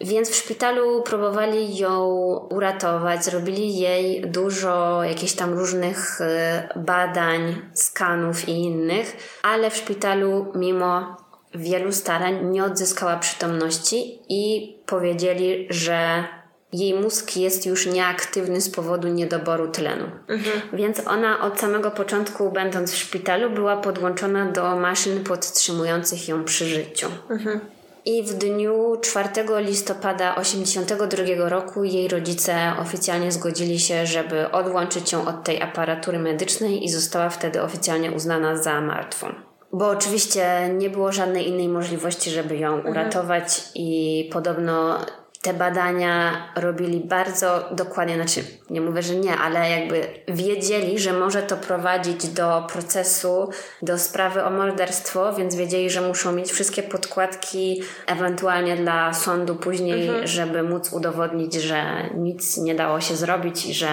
Więc w szpitalu próbowali ją uratować, zrobili jej dużo jakichś tam różnych e, badań, skanów i innych, ale w szpitalu mimo wielu starań nie odzyskała przytomności i powiedzieli, że jej mózg jest już nieaktywny z powodu niedoboru tlenu. Mhm. Więc ona od samego początku, będąc w szpitalu, była podłączona do maszyn podtrzymujących ją przy życiu. Mhm. I w dniu 4 listopada 1982 roku jej rodzice oficjalnie zgodzili się, żeby odłączyć ją od tej aparatury medycznej i została wtedy oficjalnie uznana za martwą. Bo oczywiście nie było żadnej innej możliwości, żeby ją mhm. uratować, i podobno te badania robili bardzo dokładnie, znaczy nie mówię, że nie, ale jakby wiedzieli, że może to prowadzić do procesu, do sprawy o morderstwo, więc wiedzieli, że muszą mieć wszystkie podkładki ewentualnie dla sądu później, mhm. żeby móc udowodnić, że nic nie dało się zrobić i że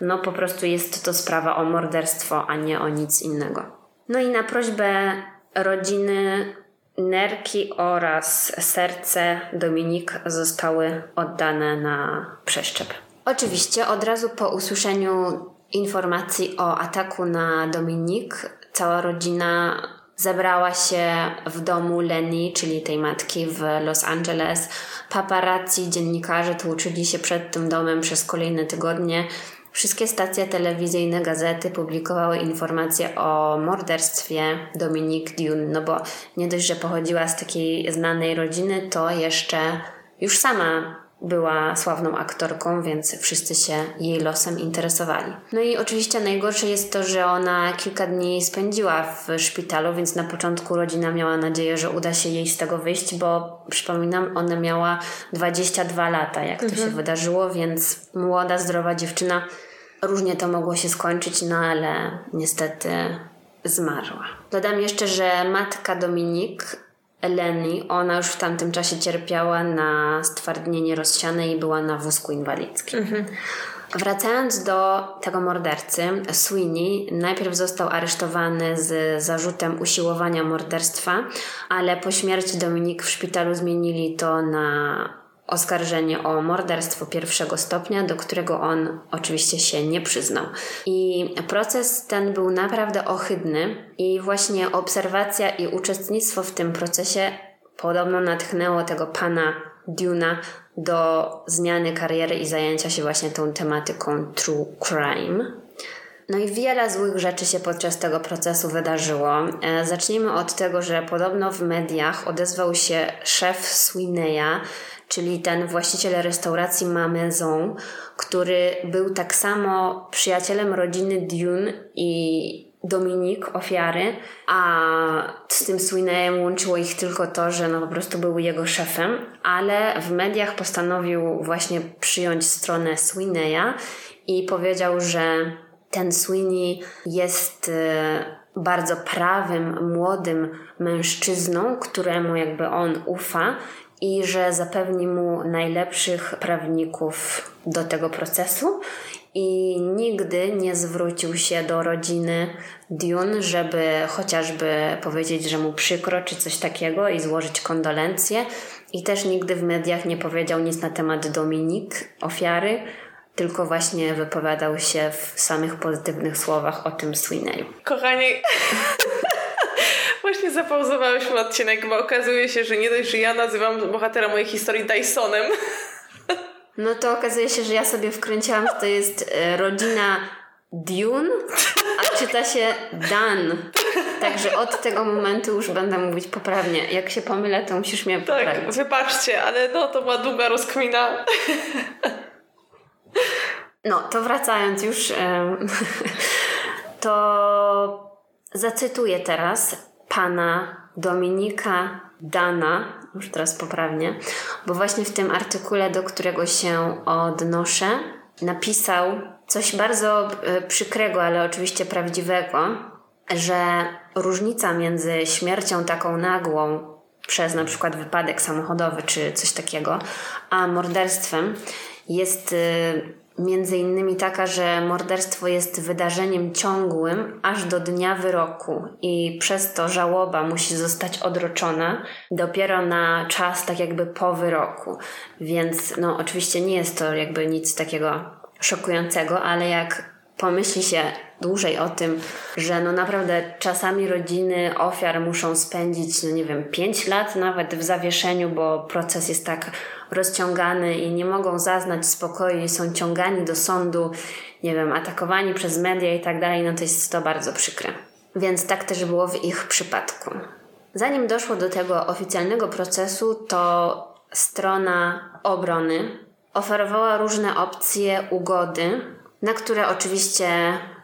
no po prostu jest to sprawa o morderstwo, a nie o nic innego. No i na prośbę rodziny nerki oraz serce Dominik zostały oddane na przeszczep. Oczywiście od razu po usłyszeniu informacji o ataku na Dominik, cała rodzina zebrała się w domu Lenny, czyli tej matki w Los Angeles. Paparazzi, dziennikarze tłuczyli się przed tym domem przez kolejne tygodnie. Wszystkie stacje telewizyjne, gazety publikowały informacje o morderstwie Dominique Dune, no bo nie dość, że pochodziła z takiej znanej rodziny, to jeszcze już sama była sławną aktorką, więc wszyscy się jej losem interesowali. No i oczywiście najgorsze jest to, że ona kilka dni spędziła w szpitalu, więc na początku rodzina miała nadzieję, że uda się jej z tego wyjść, bo przypominam, ona miała 22 lata, jak to mhm. się wydarzyło, więc młoda, zdrowa dziewczyna. Różnie to mogło się skończyć, no ale niestety zmarła. Dodam jeszcze, że matka Dominik Eleni, ona już w tamtym czasie cierpiała na stwardnienie rozsiane i była na wózku inwalidzkim. Mhm. Wracając do tego mordercy, Sweeney najpierw został aresztowany z zarzutem usiłowania morderstwa, ale po śmierci Dominik w szpitalu zmienili to na oskarżenie o morderstwo pierwszego stopnia, do którego on oczywiście się nie przyznał. I proces ten był naprawdę ohydny i właśnie obserwacja i uczestnictwo w tym procesie podobno natchnęło tego pana Duna do zmiany kariery i zajęcia się właśnie tą tematyką true crime. No i wiele złych rzeczy się podczas tego procesu wydarzyło. E, zacznijmy od tego, że podobno w mediach odezwał się szef Sweeneya, czyli ten właściciel restauracji Mamezon, który był tak samo przyjacielem rodziny Dune i Dominik, ofiary, a z tym Sweeneyem łączyło ich tylko to, że no po prostu był jego szefem, ale w mediach postanowił właśnie przyjąć stronę Sweeneya i powiedział, że ten Sweeney jest e, bardzo prawym, młodym mężczyzną, któremu jakby on ufa i że zapewni mu najlepszych prawników do tego procesu i nigdy nie zwrócił się do rodziny Dune, żeby chociażby powiedzieć, że mu przykro czy coś takiego i złożyć kondolencje. I też nigdy w mediach nie powiedział nic na temat Dominik, ofiary, tylko właśnie wypowiadał się w samych pozytywnych słowach o tym Sweeneyu. Kochani, [LAUGHS] właśnie zapauzowałyśmy odcinek, bo okazuje się, że nie dość, że ja nazywam bohatera mojej historii Dysonem. [LAUGHS] No to okazuje się, że ja sobie wkręciłam, że to jest e, rodzina Dune, a czyta się Dan. Także od tego momentu już będę mówić poprawnie. Jak się pomylę, to musisz mnie tak, poprawić. Tak, wybaczcie, ale no to była długa rozkmina. No, to wracając już, [LAUGHS] to zacytuję teraz pana Dominika Dana, już teraz poprawnie, bo właśnie w tym artykule, do którego się odnoszę, napisał coś bardzo e, przykrego, ale oczywiście prawdziwego, że różnica między śmiercią taką nagłą przez na przykład wypadek samochodowy czy coś takiego, a morderstwem jest y, między innymi taka, że morderstwo jest wydarzeniem ciągłym aż do dnia wyroku i przez to żałoba musi zostać odroczona dopiero na czas tak jakby po wyroku. Więc no oczywiście nie jest to jakby nic takiego szokującego, ale jak pomyśli się dłużej o tym, że no naprawdę czasami rodziny ofiar muszą spędzić, no nie wiem, 5 lat nawet w zawieszeniu, bo proces jest tak rozciągany i nie mogą zaznać spokoju i są ciągani do sądu, nie wiem, atakowani przez media i tak dalej, no to jest to bardzo przykre. Więc tak też było w ich przypadku. Zanim doszło do tego oficjalnego procesu, to strona obrony oferowała różne opcje ugody na które oczywiście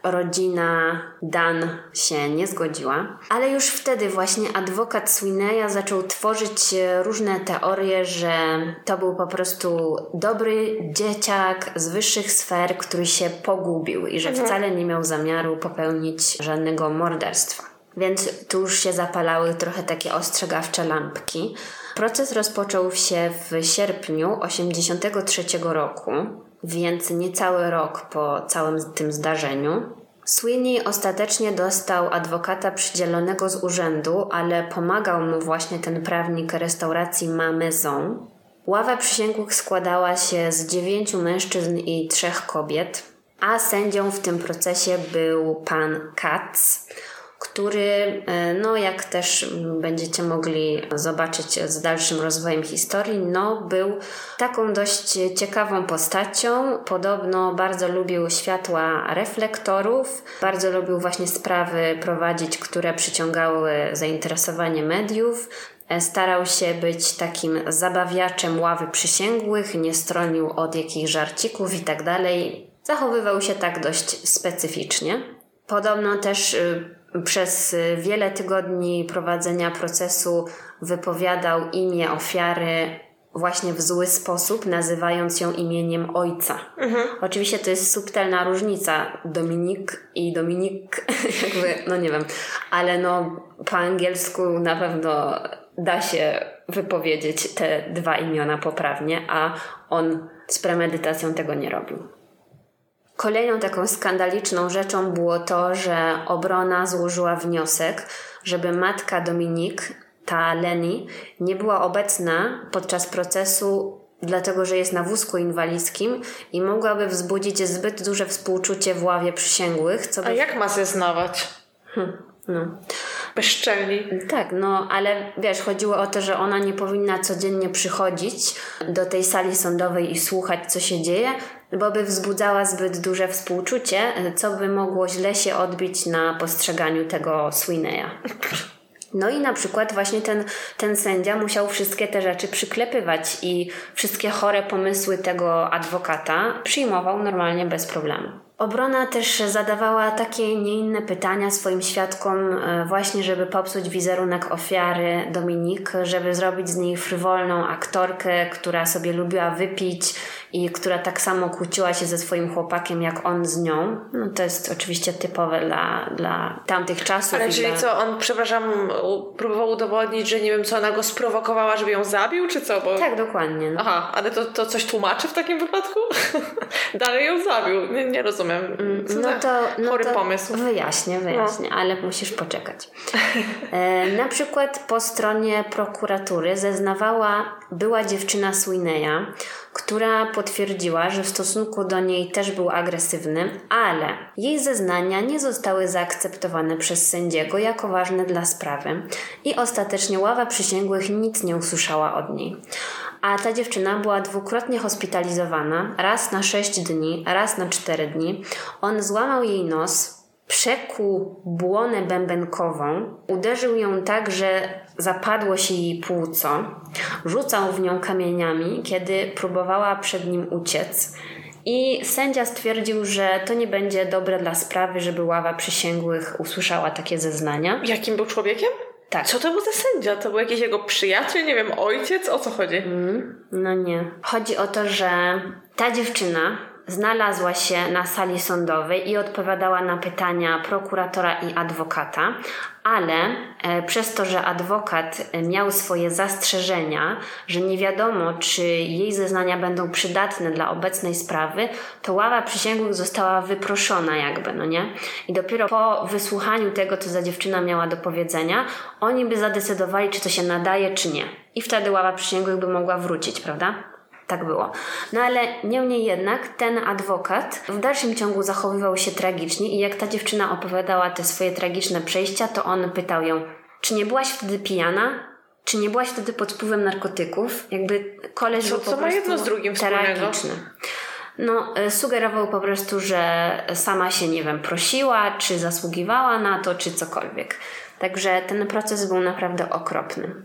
rodzina Dan się nie zgodziła. Ale już wtedy właśnie adwokat Swineya zaczął tworzyć różne teorie, że to był po prostu dobry dzieciak z wyższych sfer, który się pogubił i że mhm. wcale nie miał zamiaru popełnić żadnego morderstwa. Więc tu już się zapalały trochę takie ostrzegawcze lampki. Proces rozpoczął się w sierpniu 1983 roku więc niecały rok po całym tym zdarzeniu. Sweeney ostatecznie dostał adwokata przydzielonego z urzędu, ale pomagał mu właśnie ten prawnik restauracji Ma Maison. Ława przysięgłych składała się z dziewięciu mężczyzn i trzech kobiet, a sędzią w tym procesie był pan Katz, który, e, no jak też będziecie mogli zobaczyć z dalszym rozwojem historii, no był taką dość ciekawą postacią. Podobno bardzo lubił światła reflektorów, bardzo lubił właśnie sprawy prowadzić, które przyciągały zainteresowanie mediów. E, starał się być takim zabawiaczem ławy przysięgłych, nie stronił od jakichś żarcików tak dalej. Zachowywał się tak dość specyficznie. Podobno też y, przez wiele tygodni prowadzenia procesu wypowiadał imię ofiary właśnie w zły sposób, nazywając ją imieniem ojca. Mhm. Oczywiście to jest subtelna różnica Dominik i Dominik, [LAUGHS] jakby, no nie wiem, ale no po angielsku na pewno da się wypowiedzieć te dwa imiona poprawnie, a on z premedytacją tego nie robił. Kolejną taką skandaliczną rzeczą było to, że obrona złożyła wniosek, żeby matka Dominik, ta Leni, nie była obecna podczas procesu, dlatego że jest na wózku inwalidzkim i mogłaby wzbudzić zbyt duże współczucie w ławie przysięgłych. Co by... A jak ma zeznawać? Hmm, no. Bezczelni. Tak, no ale wiesz, chodziło o to, że ona nie powinna codziennie przychodzić do tej sali sądowej i słuchać, co się dzieje, bo by wzbudzała zbyt duże współczucie, co by mogło źle się odbić na postrzeganiu tego Swineya. No i na przykład właśnie ten, ten sędzia musiał wszystkie te rzeczy przyklepywać i wszystkie chore pomysły tego adwokata przyjmował normalnie bez problemu. Obrona też zadawała takie nie inne pytania swoim świadkom, e, właśnie żeby popsuć wizerunek ofiary Dominik, żeby zrobić z niej frywolną aktorkę, która sobie lubiła wypić i która tak samo kłóciła się ze swoim chłopakiem jak on z nią. No to jest oczywiście typowe dla, dla tamtych czasów. Ale czyli dla... co, on, przepraszam, próbował udowodnić, że nie wiem co, ona go sprowokowała, żeby ją zabił, czy co? Bo... Tak, dokładnie. Aha, ale to, to coś tłumaczy w takim wypadku? [LAUGHS] Dalej ją zabił. Nie, nie rozumiem. Co no to, no chory to pomysł. Wyjaśnię, wyjaśnię, no. ale musisz poczekać. E, na przykład po stronie prokuratury zeznawała była dziewczyna Swineya, która potwierdziła, że w stosunku do niej też był agresywny, ale jej zeznania nie zostały zaakceptowane przez sędziego jako ważne dla sprawy i ostatecznie ława przysięgłych nic nie usłyszała od niej. A ta dziewczyna była dwukrotnie hospitalizowana, raz na 6 dni, raz na 4 dni. On złamał jej nos, przekuł błonę bębenkową, uderzył ją tak, że zapadło się jej płuco, rzucał w nią kamieniami, kiedy próbowała przed nim uciec. I sędzia stwierdził, że to nie będzie dobre dla sprawy, żeby ława przysięgłych usłyszała takie zeznania. Jakim był człowiekiem? Tak. Co to był za sędzia? To był jakiś jego przyjaciel, nie wiem, ojciec? O co chodzi? Mm, no nie. Chodzi o to, że ta dziewczyna znalazła się na sali sądowej i odpowiadała na pytania prokuratora i adwokata, ale e, przez to, że adwokat miał swoje zastrzeżenia, że nie wiadomo, czy jej zeznania będą przydatne dla obecnej sprawy, to ława przysięgłych została wyproszona jakby, no nie? I dopiero po wysłuchaniu tego, co za dziewczyna miała do powiedzenia, oni by zadecydowali, czy to się nadaje, czy nie. I wtedy ława przysięgłych by mogła wrócić, prawda? Tak było. No ale niemniej jednak ten adwokat w dalszym ciągu zachowywał się tragicznie i jak ta dziewczyna opowiadała te swoje tragiczne przejścia, to on pytał ją, czy nie byłaś wtedy pijana? Czy nie byłaś wtedy pod wpływem narkotyków? Jakby koleś Co- był co po ma prostu jedno z drugim wspólnego? tragiczny. No, e, sugerował po prostu, że sama się, nie wiem, prosiła, czy zasługiwała na to, czy cokolwiek. Także ten proces był naprawdę okropny.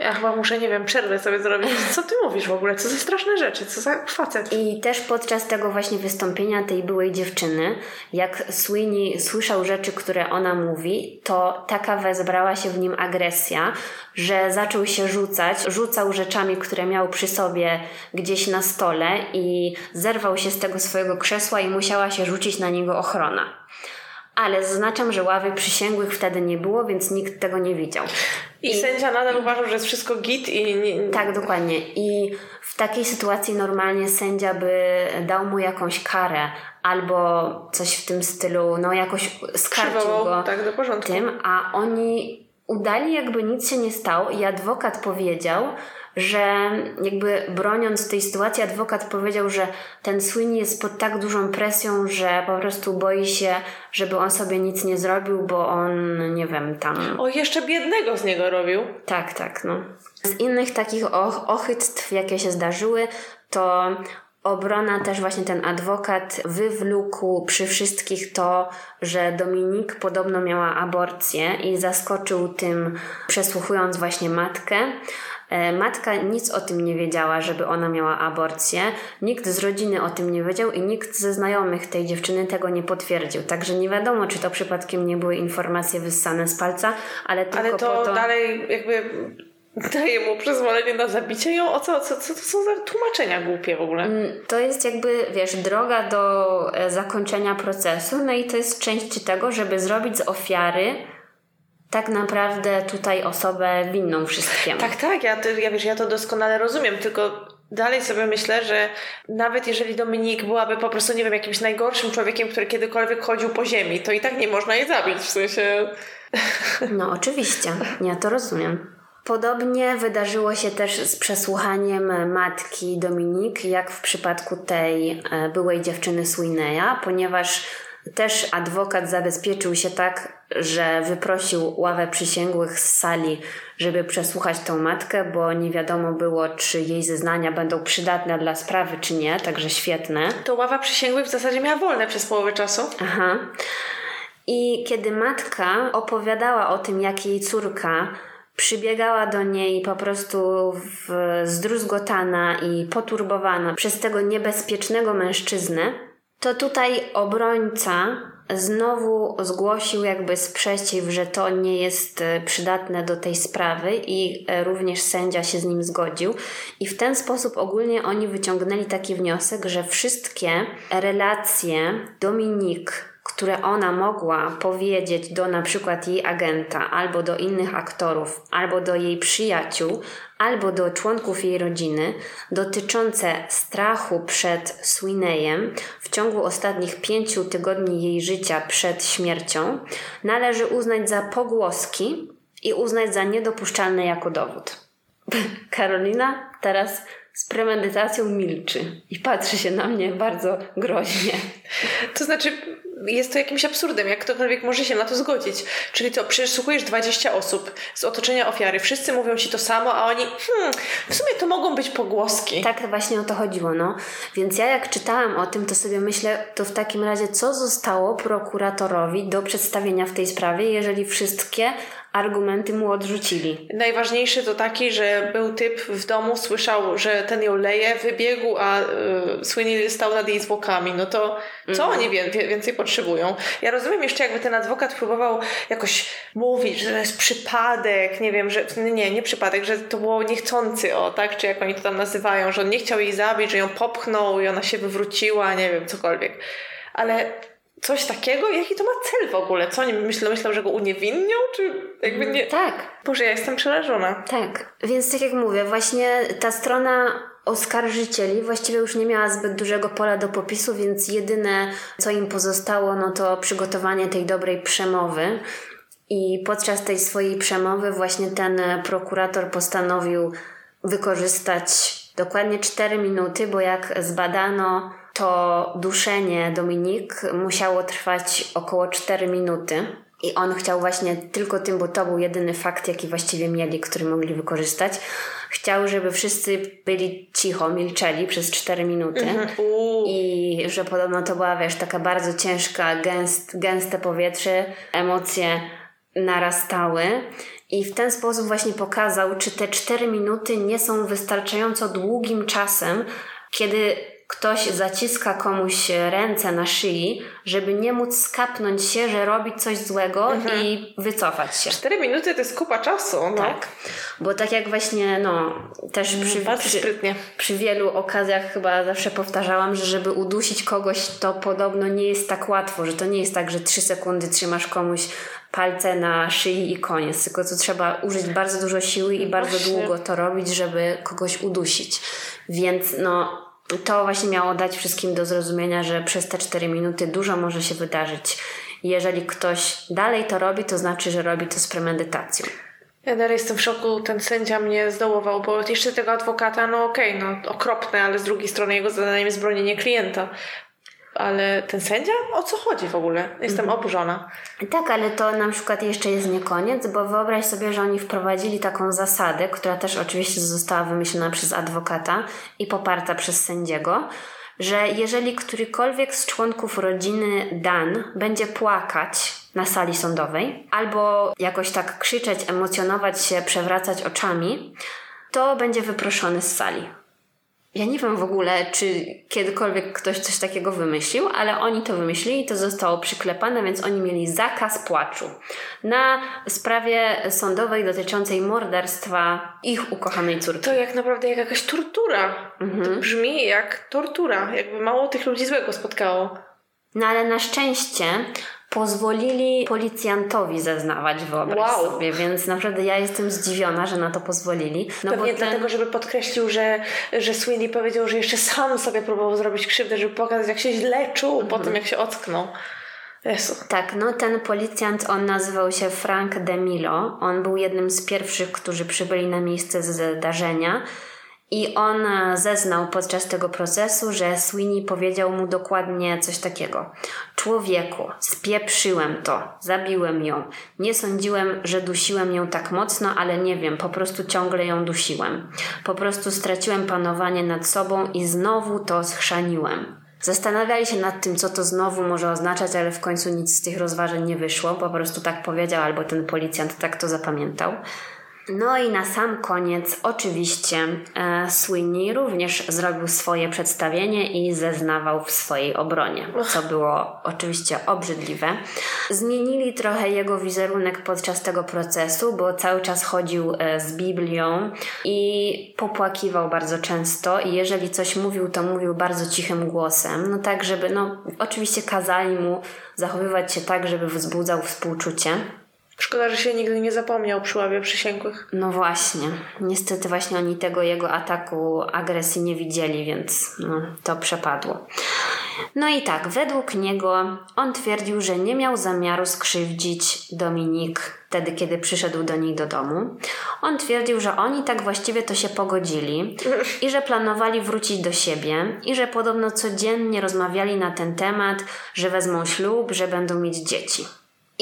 Ja chyba muszę, nie wiem, przerwę sobie zrobić. Co ty mówisz w ogóle? Co za straszne rzeczy? Co za facet? I też podczas tego właśnie wystąpienia tej byłej dziewczyny, jak Sweeney słyszał rzeczy, które ona mówi, to taka wezbrała się w nim agresja, że zaczął się rzucać, rzucał rzeczami, które miał przy sobie gdzieś na stole i zerwał się z tego swojego krzesła i musiała się rzucić na niego ochrona. Ale zaznaczam, że ławy przysięgłych wtedy nie było, więc nikt tego nie widział. I, sędzia nadal uważał, że jest wszystko git i... Nie, Tak, dokładnie. I w takiej sytuacji normalnie sędzia by dał mu jakąś karę albo coś w tym stylu, no jakoś skarcił go tak, do porządku. tym, a oni udali jakby nic się nie stało i adwokat powiedział, że jakby broniąc tej sytuacji, adwokat powiedział, że ten Sweeney jest pod tak dużą presją, że po prostu boi się, żeby on sobie nic nie zrobił, bo on, nie wiem, tam O, jeszcze biednego z niego robił. tak, tak, no. Z innych takich och- ochytstw, jakie się zdarzyły, to obrona też właśnie ten adwokat wywlókł przy wszystkich to, że Dominik podobno miała aborcję i zaskoczył tym, przesłuchując właśnie matkę. E, Matka nic o tym nie wiedziała, żeby ona miała aborcję. Nikt z rodziny o tym nie wiedział i nikt ze znajomych tej dziewczyny tego nie potwierdził. Także nie wiadomo, czy to przypadkiem nie były informacje wyssane z palca, ale tylko Ale to, po to... dalej jakby daje mu przyzwolenie na zabicie ją. O co, co, co to są za tłumaczenia głupie w ogóle? To jest jakby, wiesz, droga do e, zakończenia procesu, no i to jest część tego, żeby zrobić z ofiary tak naprawdę tutaj osobę winną wszystkiemu. Tak, tak, ja, to- ja wiesz, ja to doskonale rozumiem, tylko dalej sobie myślę, że nawet jeżeli Dominik byłaby po prostu, nie wiem, jakimś najgorszym człowiekiem, który kiedykolwiek chodził po ziemi, to i tak nie można jej zabić, w sensie... [LAUGHS] No oczywiście, ja to rozumiem. Podobnie wydarzyło się też z przesłuchaniem matki Dominik, jak w przypadku tej e, byłej dziewczyny Sweeneya, ponieważ też adwokat zabezpieczył się tak, że wyprosił ławę przysięgłych z sali, żeby przesłuchać tą matkę, bo nie wiadomo było, czy jej zeznania będą przydatne dla sprawy, czy nie, także świetne. To ława przysięgłych w zasadzie miała wolne przez połowę czasu. Aha. I kiedy matka opowiadała o tym, jak jej córka przybiegała do niej po prostu w, zdruzgotana i poturbowana przez tego niebezpiecznego mężczyznę, to tutaj obrońca znowu zgłosił jakby sprzeciw, że to nie jest e, przydatne do tej sprawy i e, również sędzia się z nim zgodził. I w ten sposób ogólnie oni wyciągnęli taki wniosek, że wszystkie relacje Dominik które ona mogła powiedzieć do na przykład jej agenta, albo do innych aktorów, albo do jej przyjaciół, albo do członków jej rodziny, dotyczące strachu przed Sweeneyem w ciągu ostatnich pięciu tygodni jej życia przed śmiercią, należy uznać za pogłoski i uznać za niedopuszczalne jako dowód. [LAUGHS] Karolina teraz z premedytacją milczy i patrzy się na mnie bardzo groźnie. To znaczy, jest to jakimś absurdem, jak ktokolwiek może się na to zgodzić. Czyli to, przesłuchujesz 20 osób z otoczenia ofiary, wszyscy mówią ci to samo, a oni, hmm, w sumie to mogą być pogłoski. Tak właśnie o to chodziło, no. Więc ja jak czytałam o tym, to sobie myślę, to w takim razie co zostało prokuratorowi do przedstawienia w tej sprawie, jeżeli wszystkie argumenty mu odrzucili. Najważniejszy to taki, że był typ w domu, słyszał, że ten ją leje, wybiegł, a y, Sweeney stał nad jej zwłokami. No to co Mhm. oni wie, więcej potrzebują? Ja rozumiem jeszcze, jakby ten adwokat próbował jakoś mówić, że to jest przypadek, nie wiem, że nie, nie przypadek, że to było niechcący, o tak, czy jak oni to tam nazywają, że on nie chciał jej zabić, że ją popchnął i ona się wywróciła, nie wiem, cokolwiek. Ale coś takiego? Jaki to ma cel w ogóle? Co oni myślą? Myślą, że go uniewinnią? Czy jakby nie... Tak, Boże, ja jestem przerażona. tak. Więc tak jak mówię, właśnie ta strona oskarżycieli właściwie już nie miała zbyt dużego pola do popisu, więc jedyne co im pozostało, no to przygotowanie tej dobrej przemowy. I podczas tej swojej przemowy właśnie ten prokurator postanowił wykorzystać dokładnie 4 minuty, bo jak zbadano, to duszenie Dominik musiało trwać około 4 minuty. I on chciał właśnie tylko tym, bo to był jedyny fakt, jaki właściwie mieli, który mogli wykorzystać. Chciał, żeby wszyscy byli cicho, milczeli przez 4 minuty. Uuu. I że podobno to była, wiesz, taka bardzo ciężka, gęst, gęste powietrze, emocje narastały. I w ten sposób właśnie pokazał, czy te 4 minuty nie są wystarczająco długim czasem, kiedy ktoś zaciska komuś ręce na szyi, żeby nie móc skapnąć się, że robi coś złego i wycofać się. Cztery minuty to jest kupa czasu, no. Tak. Bo tak jak właśnie, no, też przy, Bardzo przy, przy wielu okazjach chyba zawsze powtarzałam, że żeby udusić kogoś, to podobno nie jest tak łatwo, że to nie jest tak, że trzy sekundy trzymasz komuś palce na szyi i koniec, tylko to trzeba użyć bardzo dużo siły i bardzo Właśnie. długo to robić, żeby kogoś udusić. Więc no, to właśnie miało dać wszystkim do zrozumienia, że przez te 4 minuty dużo może się wydarzyć. Jeżeli ktoś dalej to robi, to znaczy, że robi to z premedytacją. Ja dalej jestem w szoku, ten sędzia mnie zdołował, bo jeszcze tego adwokata, no okej, no okropne, ale z drugiej strony jego zadaniem jest bronienie klienta. Ale ten sędzia? O co chodzi w ogóle? Jestem oburzona. Tak, ale to na przykład jeszcze jest nie koniec, bo wyobraź sobie, że oni wprowadzili taką zasadę, która też oczywiście została wymyślona przez adwokata i poparta przez sędziego, że jeżeli którykolwiek z członków rodziny Dan będzie płakać na sali sądowej albo jakoś tak krzyczeć, emocjonować się, przewracać oczami, to będzie wyproszony z sali. Ja nie wiem w ogóle, czy kiedykolwiek ktoś coś takiego wymyślił, ale oni to wymyślili i to zostało przyklepane, więc oni mieli zakaz płaczu na sprawie sądowej dotyczącej morderstwa ich ukochanej córki. To jak naprawdę jak jakaś tortura. To brzmi jak tortura. Jakby mało tych ludzi złego spotkało. No ale na szczęście pozwolili policjantowi zeznawać, wyobraź Wow. sobie, więc naprawdę ja jestem zdziwiona, że na to pozwolili. No Pewnie ten... dlatego, żeby podkreślił, że, że Sweeney powiedział, że jeszcze sam sobie próbował zrobić krzywdę, żeby pokazać, jak się źle czuł po tym, jak się ocknął. Jezu. Tak, no ten policjant, on nazywał się Frank DeMilo. On był jednym z pierwszych, którzy przybyli na miejsce zdarzenia. I on e, zeznał podczas tego procesu, że Sweeney powiedział mu dokładnie coś takiego. Człowieku, spieprzyłem to, zabiłem ją. Nie sądziłem, że dusiłem ją tak mocno, ale nie wiem, po prostu ciągle ją dusiłem. Po prostu straciłem panowanie nad sobą i znowu to schrzaniłem. Zastanawiali się nad tym, co to znowu może oznaczać, ale w końcu nic z tych rozważań nie wyszło. Po prostu tak powiedział, albo ten policjant tak to zapamiętał. No i na sam koniec, oczywiście, e, Sweeney również zrobił swoje przedstawienie i zeznawał w swojej obronie, co było oczywiście obrzydliwe. Zmienili trochę jego wizerunek podczas tego procesu, bo cały czas chodził e, z Biblią i popłakiwał bardzo często. I jeżeli coś mówił, to mówił bardzo cichym głosem, no tak, żeby, no, oczywiście kazali mu zachowywać się tak, żeby wzbudzał współczucie. Szkoda, że się nigdy nie zapomniał przy ławie przysięgłych. No właśnie. Niestety właśnie oni tego jego ataku agresji nie widzieli, więc no, to przepadło. No i tak, według niego on twierdził, że nie miał zamiaru skrzywdzić Dominik wtedy, kiedy przyszedł do niej do domu. On twierdził, że oni tak właściwie to się pogodzili i że planowali wrócić do siebie i że podobno codziennie rozmawiali na ten temat, że wezmą ślub, że będą mieć dzieci.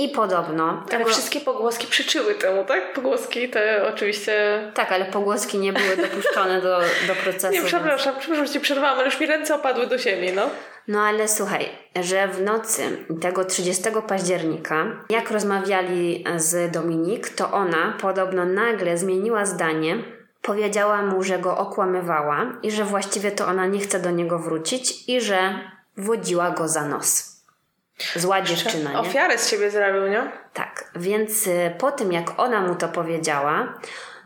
I podobno. Ale tego- wszystkie pogłoski przyczyły temu, tak? Pogłoski te oczywiście... Tak, ale pogłoski nie były dopuszczone do, do procesu. Nie, więc- przepraszam, przepraszam, że ci przerwałam, ale już mi ręce opadły do ziemi, no. No ale słuchaj, że w nocy tego 30 października, jak rozmawiali z Dominik, to ona podobno nagle zmieniła zdanie, powiedziała mu, że go okłamywała i że właściwie to ona nie chce do niego wrócić i że wodziła go za nos. Zła dziewczyna, nie? Ofiarę z siebie zrobił, nie? Tak, więc y, po tym jak ona mu to powiedziała,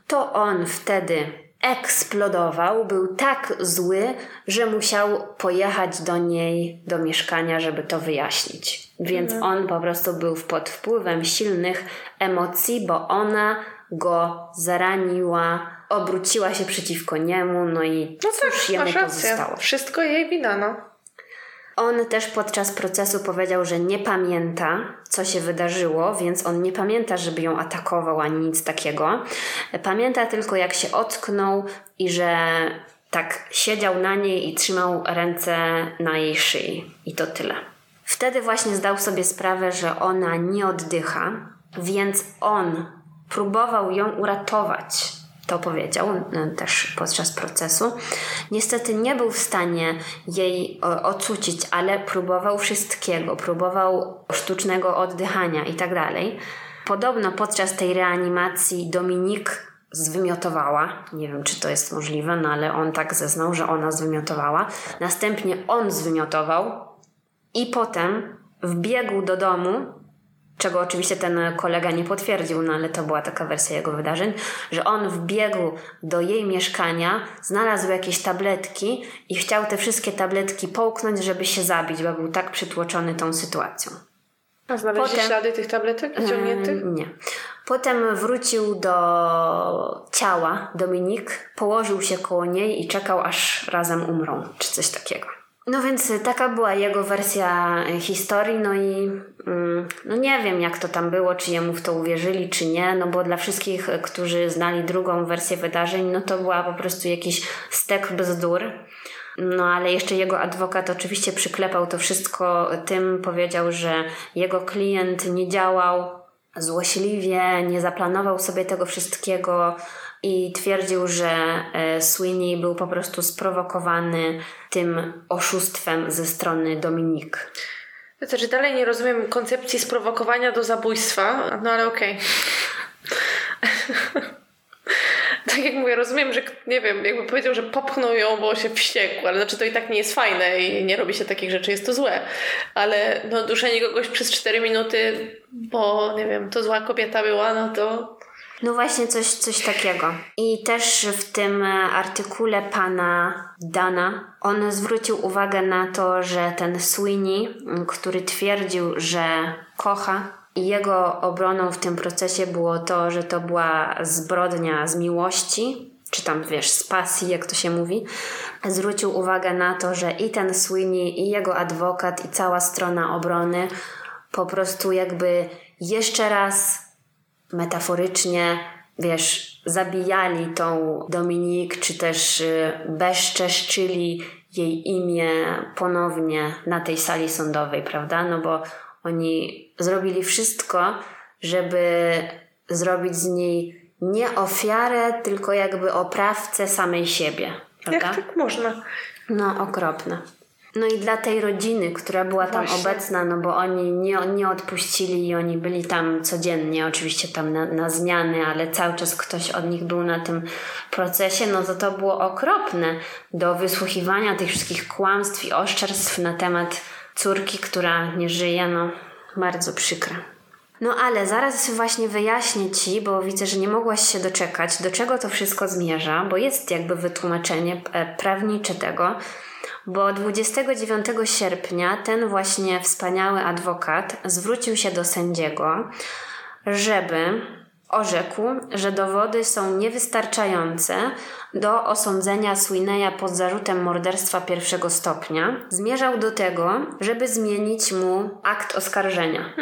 to on wtedy eksplodował, był tak zły, że musiał pojechać do niej do mieszkania, żeby to wyjaśnić. Więc Mhm. on po prostu był pod wpływem silnych emocji, bo ona go zaraniła, obróciła się przeciwko niemu, no i No cóż tak, jemu rację. pozostało. Wszystko jej wina, no. On też podczas procesu powiedział, że nie pamięta, co się wydarzyło, więc on nie pamięta, żeby ją atakował ani nic takiego. Pamięta tylko, jak się ocknął i że tak siedział na niej i trzymał ręce na jej szyi. I to tyle. Wtedy właśnie zdał sobie sprawę, że ona nie oddycha, więc on próbował ją uratować. To powiedział y, też podczas procesu. Niestety nie był w stanie jej o, ocucić, ale próbował wszystkiego. Próbował sztucznego oddychania i tak dalej. Podobno podczas tej reanimacji Dominik zwymiotowała. Nie wiem, czy to jest możliwe, no ale on tak zeznał, że ona zwymiotowała. Następnie on zwymiotował i potem wbiegł do domu, czego oczywiście ten kolega nie potwierdził, no ale to była taka wersja jego wydarzeń, że on wbiegł do jej mieszkania, znalazł jakieś tabletki i chciał te wszystkie tabletki połknąć, żeby się zabić, bo był tak przytłoczony tą sytuacją. A znaleźli Potem- ślady tych tabletek wyciągniętych? Nie. Potem wrócił do ciała Dominik, położył się koło niej i czekał, aż razem umrą, czy coś takiego. No więc y, taka była jego wersja y, historii, no i mm, no nie wiem jak to tam było, czy jemu w to uwierzyli, czy nie, no bo dla wszystkich, y, którzy znali drugą wersję wydarzeń, no to była po prostu jakiś stek bzdur. No ale jeszcze jego adwokat oczywiście przyklepał to wszystko tym, powiedział, że jego klient nie działał złośliwie, nie zaplanował sobie tego wszystkiego i twierdził, że e, Sweeney był po prostu sprowokowany tym oszustwem ze strony Dominik. To znaczy dalej nie rozumiem koncepcji sprowokowania do zabójstwa, no ale okej. [LAUGHS] tak jak mówię, rozumiem, że nie wiem, jakby powiedział, że popchnął ją, bo się wściekł, ale znaczy to i tak nie jest fajne i nie robi się takich rzeczy, jest to złe. Ale no duszenie kogoś przez 4 minuty, bo nie wiem, to zła kobieta była, no to No właśnie coś, coś takiego. I też w tym e, artykule pana Dana on zwrócił uwagę na to, że ten Sweeney, który twierdził, że kocha i jego obroną w tym procesie było to, że to była zbrodnia z miłości, czy tam wiesz, z pasji, jak to się mówi, zwrócił uwagę na to, że i ten Sweeney, i jego adwokat, i cała strona obrony po prostu jakby jeszcze raz metaforycznie, wiesz, zabijali tą Dominik, czy też y, bezczeszczyli jej imię ponownie na tej sali sądowej, prawda? No bo oni zrobili wszystko, żeby zrobić z niej nie ofiarę, tylko jakby oprawcę samej siebie, prawda? jak tak można? No, okropne. No i dla tej rodziny, która była tam Właśnie. obecna, no bo oni nie, nie odpuścili i oni byli tam codziennie, oczywiście tam na, na zmiany, ale cały czas ktoś od nich był na tym procesie, no to to było okropne do wysłuchiwania tych wszystkich kłamstw i oszczerstw na temat córki, która nie żyje, no bardzo przykre. No ale zaraz właśnie wyjaśnię Ci, bo widzę, że nie mogłaś się doczekać, do czego to wszystko zmierza, bo jest jakby wytłumaczenie e, prawnicze tego, bo 29 sierpnia ten właśnie wspaniały adwokat zwrócił się do sędziego, żeby orzekł, że dowody są niewystarczające do osądzenia Sweeneya pod zarzutem morderstwa pierwszego stopnia. Zmierzał do tego, żeby zmienić mu akt oskarżenia.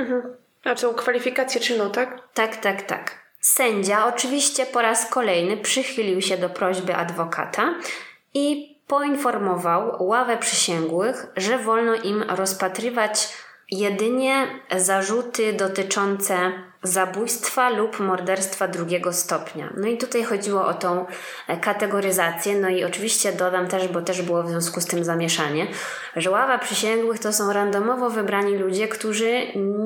Znaczy kwalifikację czynu, tak? Tak, tak, tak. Sędzia oczywiście po raz kolejny przychylił się do prośby adwokata i poinformował ławę przysięgłych, że wolno im rozpatrywać jedynie zarzuty dotyczące zabójstwa lub morderstwa drugiego stopnia. No i tutaj chodziło o tą kategoryzację, no i oczywiście dodam też, bo też było w związku z tym zamieszanie, że ława przysięgłych to są randomowo wybrani ludzie, którzy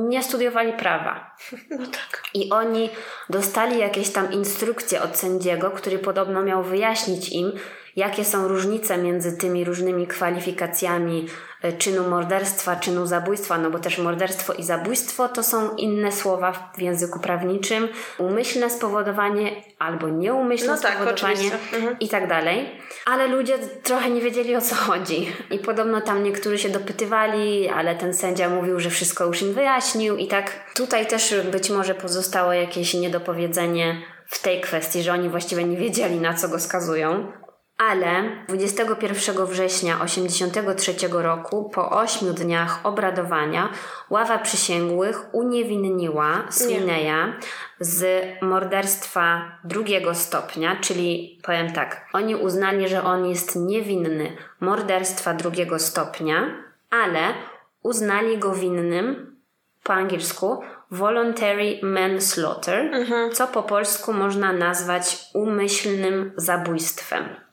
nie studiowali prawa. [LAUGHS] No tak. I oni dostali jakieś tam instrukcje od sędziego, który podobno miał wyjaśnić im, jakie są różnice między tymi różnymi kwalifikacjami e, czynu morderstwa, czynu zabójstwa, no bo też morderstwo i zabójstwo to są inne słowa w języku prawniczym, umyślne spowodowanie albo nieumyślne no tak, spowodowanie mhm. i tak dalej. Ale ludzie trochę nie wiedzieli o co chodzi. I podobno tam niektórzy się dopytywali, ale ten sędzia mówił, że wszystko już im wyjaśnił i tak tutaj też być może pozostało jakieś niedopowiedzenie w tej kwestii, że oni właściwie nie wiedzieli na co go skazują. Ale 21 września 1983 roku, po ośmiu dniach obradowania, ława przysięgłych uniewinniła Swineya z morderstwa drugiego stopnia, czyli powiem tak, oni uznali, że on jest niewinny morderstwa drugiego stopnia, ale uznali go winnym po angielsku voluntary manslaughter, mhm. co po polsku można nazwać umyślnym zabójstwem.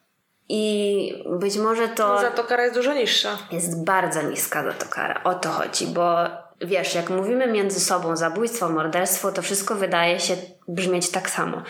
I być może to. Za to kara jest dużo niższa. Jest bardzo niska za to kara. O to chodzi, bo wiesz, jak mówimy między sobą zabójstwo, morderstwo, to wszystko wydaje się brzmieć tak samo.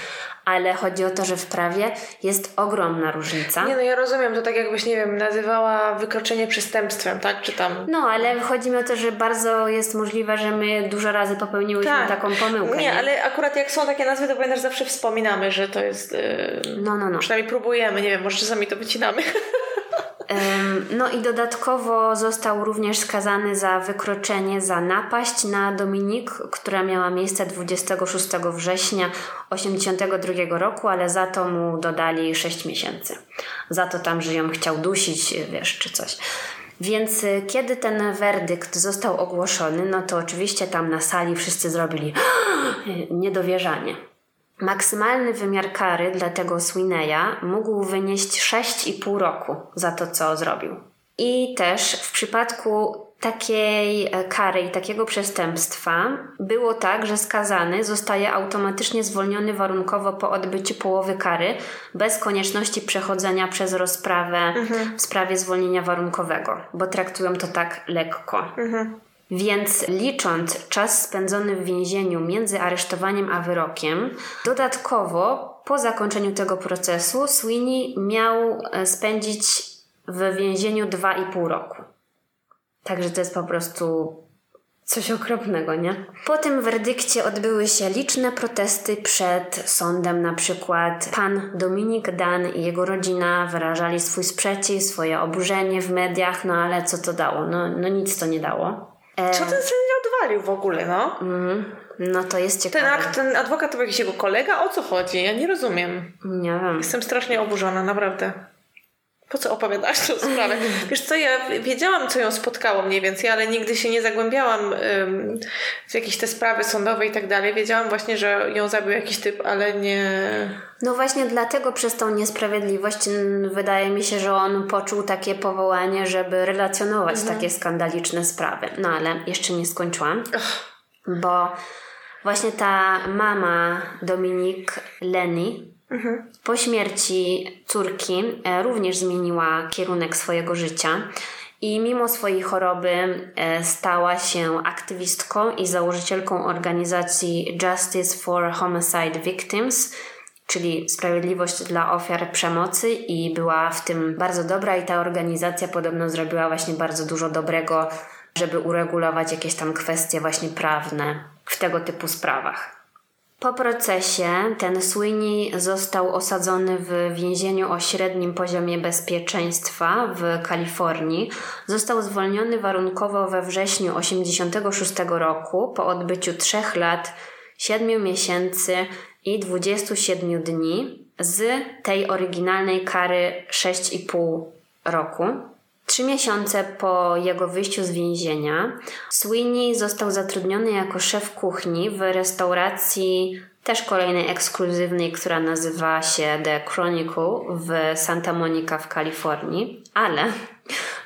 Ale chodzi o to, że w prawie jest ogromna różnica. Nie, no ja rozumiem, to tak jakbyś, nie wiem, nazywała wykroczenie przestępstwem, tak? Czy tam... No, ale chodzi mi o to, że bardzo jest możliwe, że my dużo razy popełniłyśmy tak. taką pomyłkę. Nie, nie, ale akurat jak są takie nazwy, to pamiętasz, zawsze wspominamy, że to jest... Yy... No, no, no. Przynajmniej próbujemy, nie wiem, może czasami to wycinamy. [LAUGHS] No i dodatkowo został również skazany za wykroczenie za napaść na Dominik, która miała miejsce 26 września 1982 roku, ale za to mu dodali 6 miesięcy. Za to tam, że ją chciał dusić, wiesz, czy coś. Więc y, kiedy ten werdykt został ogłoszony, no to oczywiście tam na sali wszyscy zrobili [GASPS] niedowierzanie. Maksymalny wymiar kary dla tego Swineya mógł wynieść 6,5 roku za to, co zrobił. I też w przypadku takiej e, kary i takiego przestępstwa było tak, że skazany zostaje automatycznie zwolniony warunkowo po odbyciu połowy kary, bez konieczności przechodzenia przez rozprawę mhm. w sprawie zwolnienia warunkowego, bo traktują to tak lekko. Mhm. Więc licząc czas spędzony w więzieniu między aresztowaniem a wyrokiem, dodatkowo po zakończeniu tego procesu Sweeney miał e, spędzić w więzieniu 2,5 roku. Także to jest po prostu coś okropnego, nie? Po tym werdykcie odbyły się liczne protesty przed sądem, na przykład pan Dominik Dan i jego rodzina wyrażali swój sprzeciw, swoje oburzenie w mediach, no ale co to dało? No, no nic to nie dało. E... Co ten sędzia odwalił w ogóle, no? Mm, no to jest ciekawe. Ten, ten adwokat to jakiś jego kolega? O co chodzi? Ja nie rozumiem. Nie wiem. Jestem strasznie oburzona, naprawdę. Po co opowiadasz tę sprawę? Wiesz co, ja wiedziałam, co ją spotkało mniej więcej, ale nigdy się nie zagłębiałam ym, w jakieś te sprawy sądowe i tak dalej. Wiedziałam właśnie, że ją zabił jakiś typ, ale nie... No właśnie dlatego przez tą niesprawiedliwość wydaje mi się, że on poczuł takie powołanie, żeby relacjonować mhm. takie skandaliczne sprawy. No ale jeszcze nie skończyłam, bo właśnie ta mama Dominik Leni Mhm. Po śmierci córki e, również zmieniła kierunek swojego życia i mimo swojej choroby e, stała się aktywistką i założycielką organizacji Justice for Homicide Victims, czyli Sprawiedliwość dla ofiar przemocy i była w tym bardzo dobra i ta organizacja podobno zrobiła właśnie bardzo dużo dobrego, żeby uregulować jakieś tam kwestie właśnie prawne w tego typu sprawach. Po procesie ten Sweeney został osadzony w więzieniu o średnim poziomie bezpieczeństwa w Kalifornii. Został zwolniony warunkowo we wrześniu 1986 roku po odbyciu 3 lat, 7 miesięcy i 27 dni z tej oryginalnej kary 6,5 roku. Trzy miesiące po jego wyjściu z więzienia, Sweeney został zatrudniony jako szef kuchni w restauracji też kolejnej ekskluzywnej, która nazywa się The Chronicle w Santa Monica w Kalifornii. Ale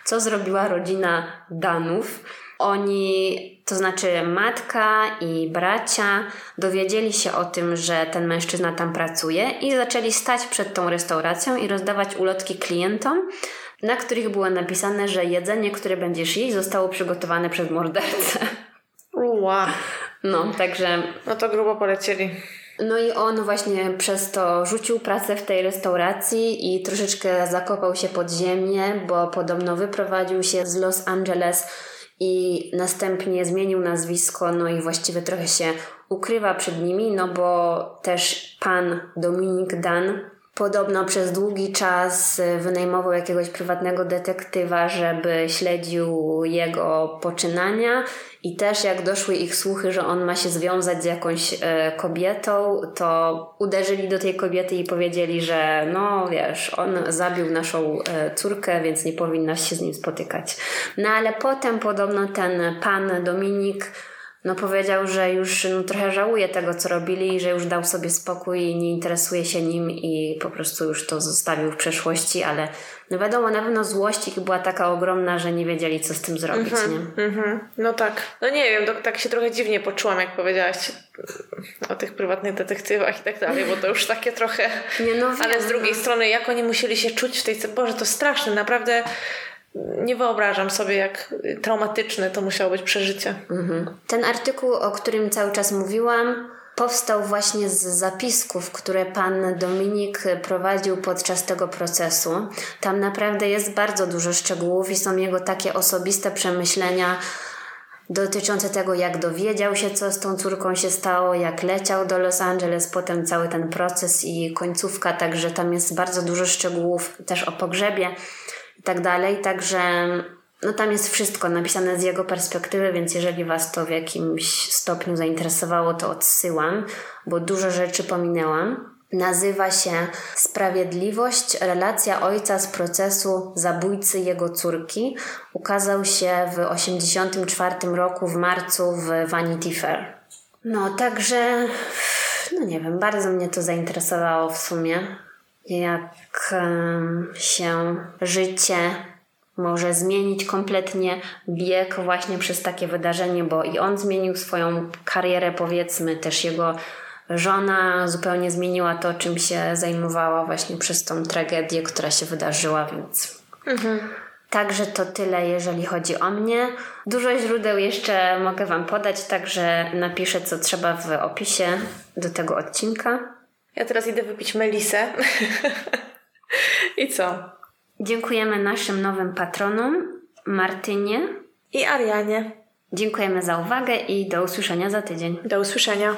co zrobiła rodzina Danów? Oni, to znaczy matka i bracia, dowiedzieli się o tym, że ten mężczyzna tam pracuje i zaczęli stać przed tą restauracją i rozdawać ulotki klientom, na których było napisane, że jedzenie, które będziesz jeść, zostało przygotowane przez mordercę. Wow. No, także. No to grubo polecieli. No i on właśnie przez to rzucił pracę w tej restauracji i troszeczkę zakopał się pod ziemię, bo podobno wyprowadził się z Los Angeles i następnie zmienił nazwisko, no i właściwie trochę się ukrywa przed nimi, no bo też pan Dominik Dan Podobno przez długi czas wynajmował jakiegoś prywatnego detektywa, żeby śledził jego poczynania i też jak doszły ich słuchy, że on ma się związać z jakąś e, kobietą, to uderzyli do tej kobiety i powiedzieli, że no wiesz, on zabił naszą e, córkę, więc nie powinnaś się z nim spotykać. No ale potem podobno ten pan Dominik no powiedział, że już no, trochę żałuje tego, co robili, że już dał sobie spokój i nie interesuje się nim i po prostu już to zostawił w przeszłości, ale no wiadomo, na pewno złość ich była taka ogromna, że nie wiedzieli, co z tym zrobić, mm-hmm, nie? Mm-hmm. No tak. No nie wiem, to, tak się trochę dziwnie poczułam, jak powiedziałaś o tych prywatnych detektywach i tak dalej, bo to już takie trochę... Nie, no [LAUGHS] ale z drugiej no. strony, jak oni musieli się czuć w tej... Boże, to straszne, naprawdę nie wyobrażam sobie, jak traumatyczne to musiało być przeżycie. Mhm. Ten artykuł, o którym cały czas mówiłam, powstał właśnie z zapisków, które pan Dominik prowadził podczas tego procesu. Tam naprawdę jest bardzo dużo szczegółów i są jego takie osobiste przemyślenia dotyczące tego, jak dowiedział się, co z tą córką się stało, jak leciał do Los Angeles, potem cały ten proces i końcówka, także tam jest bardzo dużo szczegółów też o pogrzebie tak dalej. Także no tam jest wszystko napisane z jego perspektywy, więc jeżeli Was to w jakimś stopniu zainteresowało, to odsyłam, bo dużo rzeczy pominęłam. Nazywa się Sprawiedliwość relacja ojca z procesu zabójcy jego córki. Ukazał się w 1984 roku w marcu w Vanity Fair. No, także no nie wiem, bardzo mnie to zainteresowało w sumie jak się życie może zmienić kompletnie bieg właśnie przez takie wydarzenie, bo i on zmienił swoją karierę, powiedzmy, też jego żona zupełnie zmieniła to, czym się zajmowała właśnie przez tą tragedię, która się wydarzyła, więc. Mhm. Także to tyle, jeżeli chodzi o mnie. Dużo źródeł jeszcze mogę Wam podać, także napiszę, co trzeba w opisie do tego odcinka. Ja teraz idę wypić melisę. [LAUGHS] I co? Dziękujemy naszym nowym patronom, Martynie i Arianie. Dziękujemy za uwagę i do usłyszenia za tydzień. Do usłyszenia.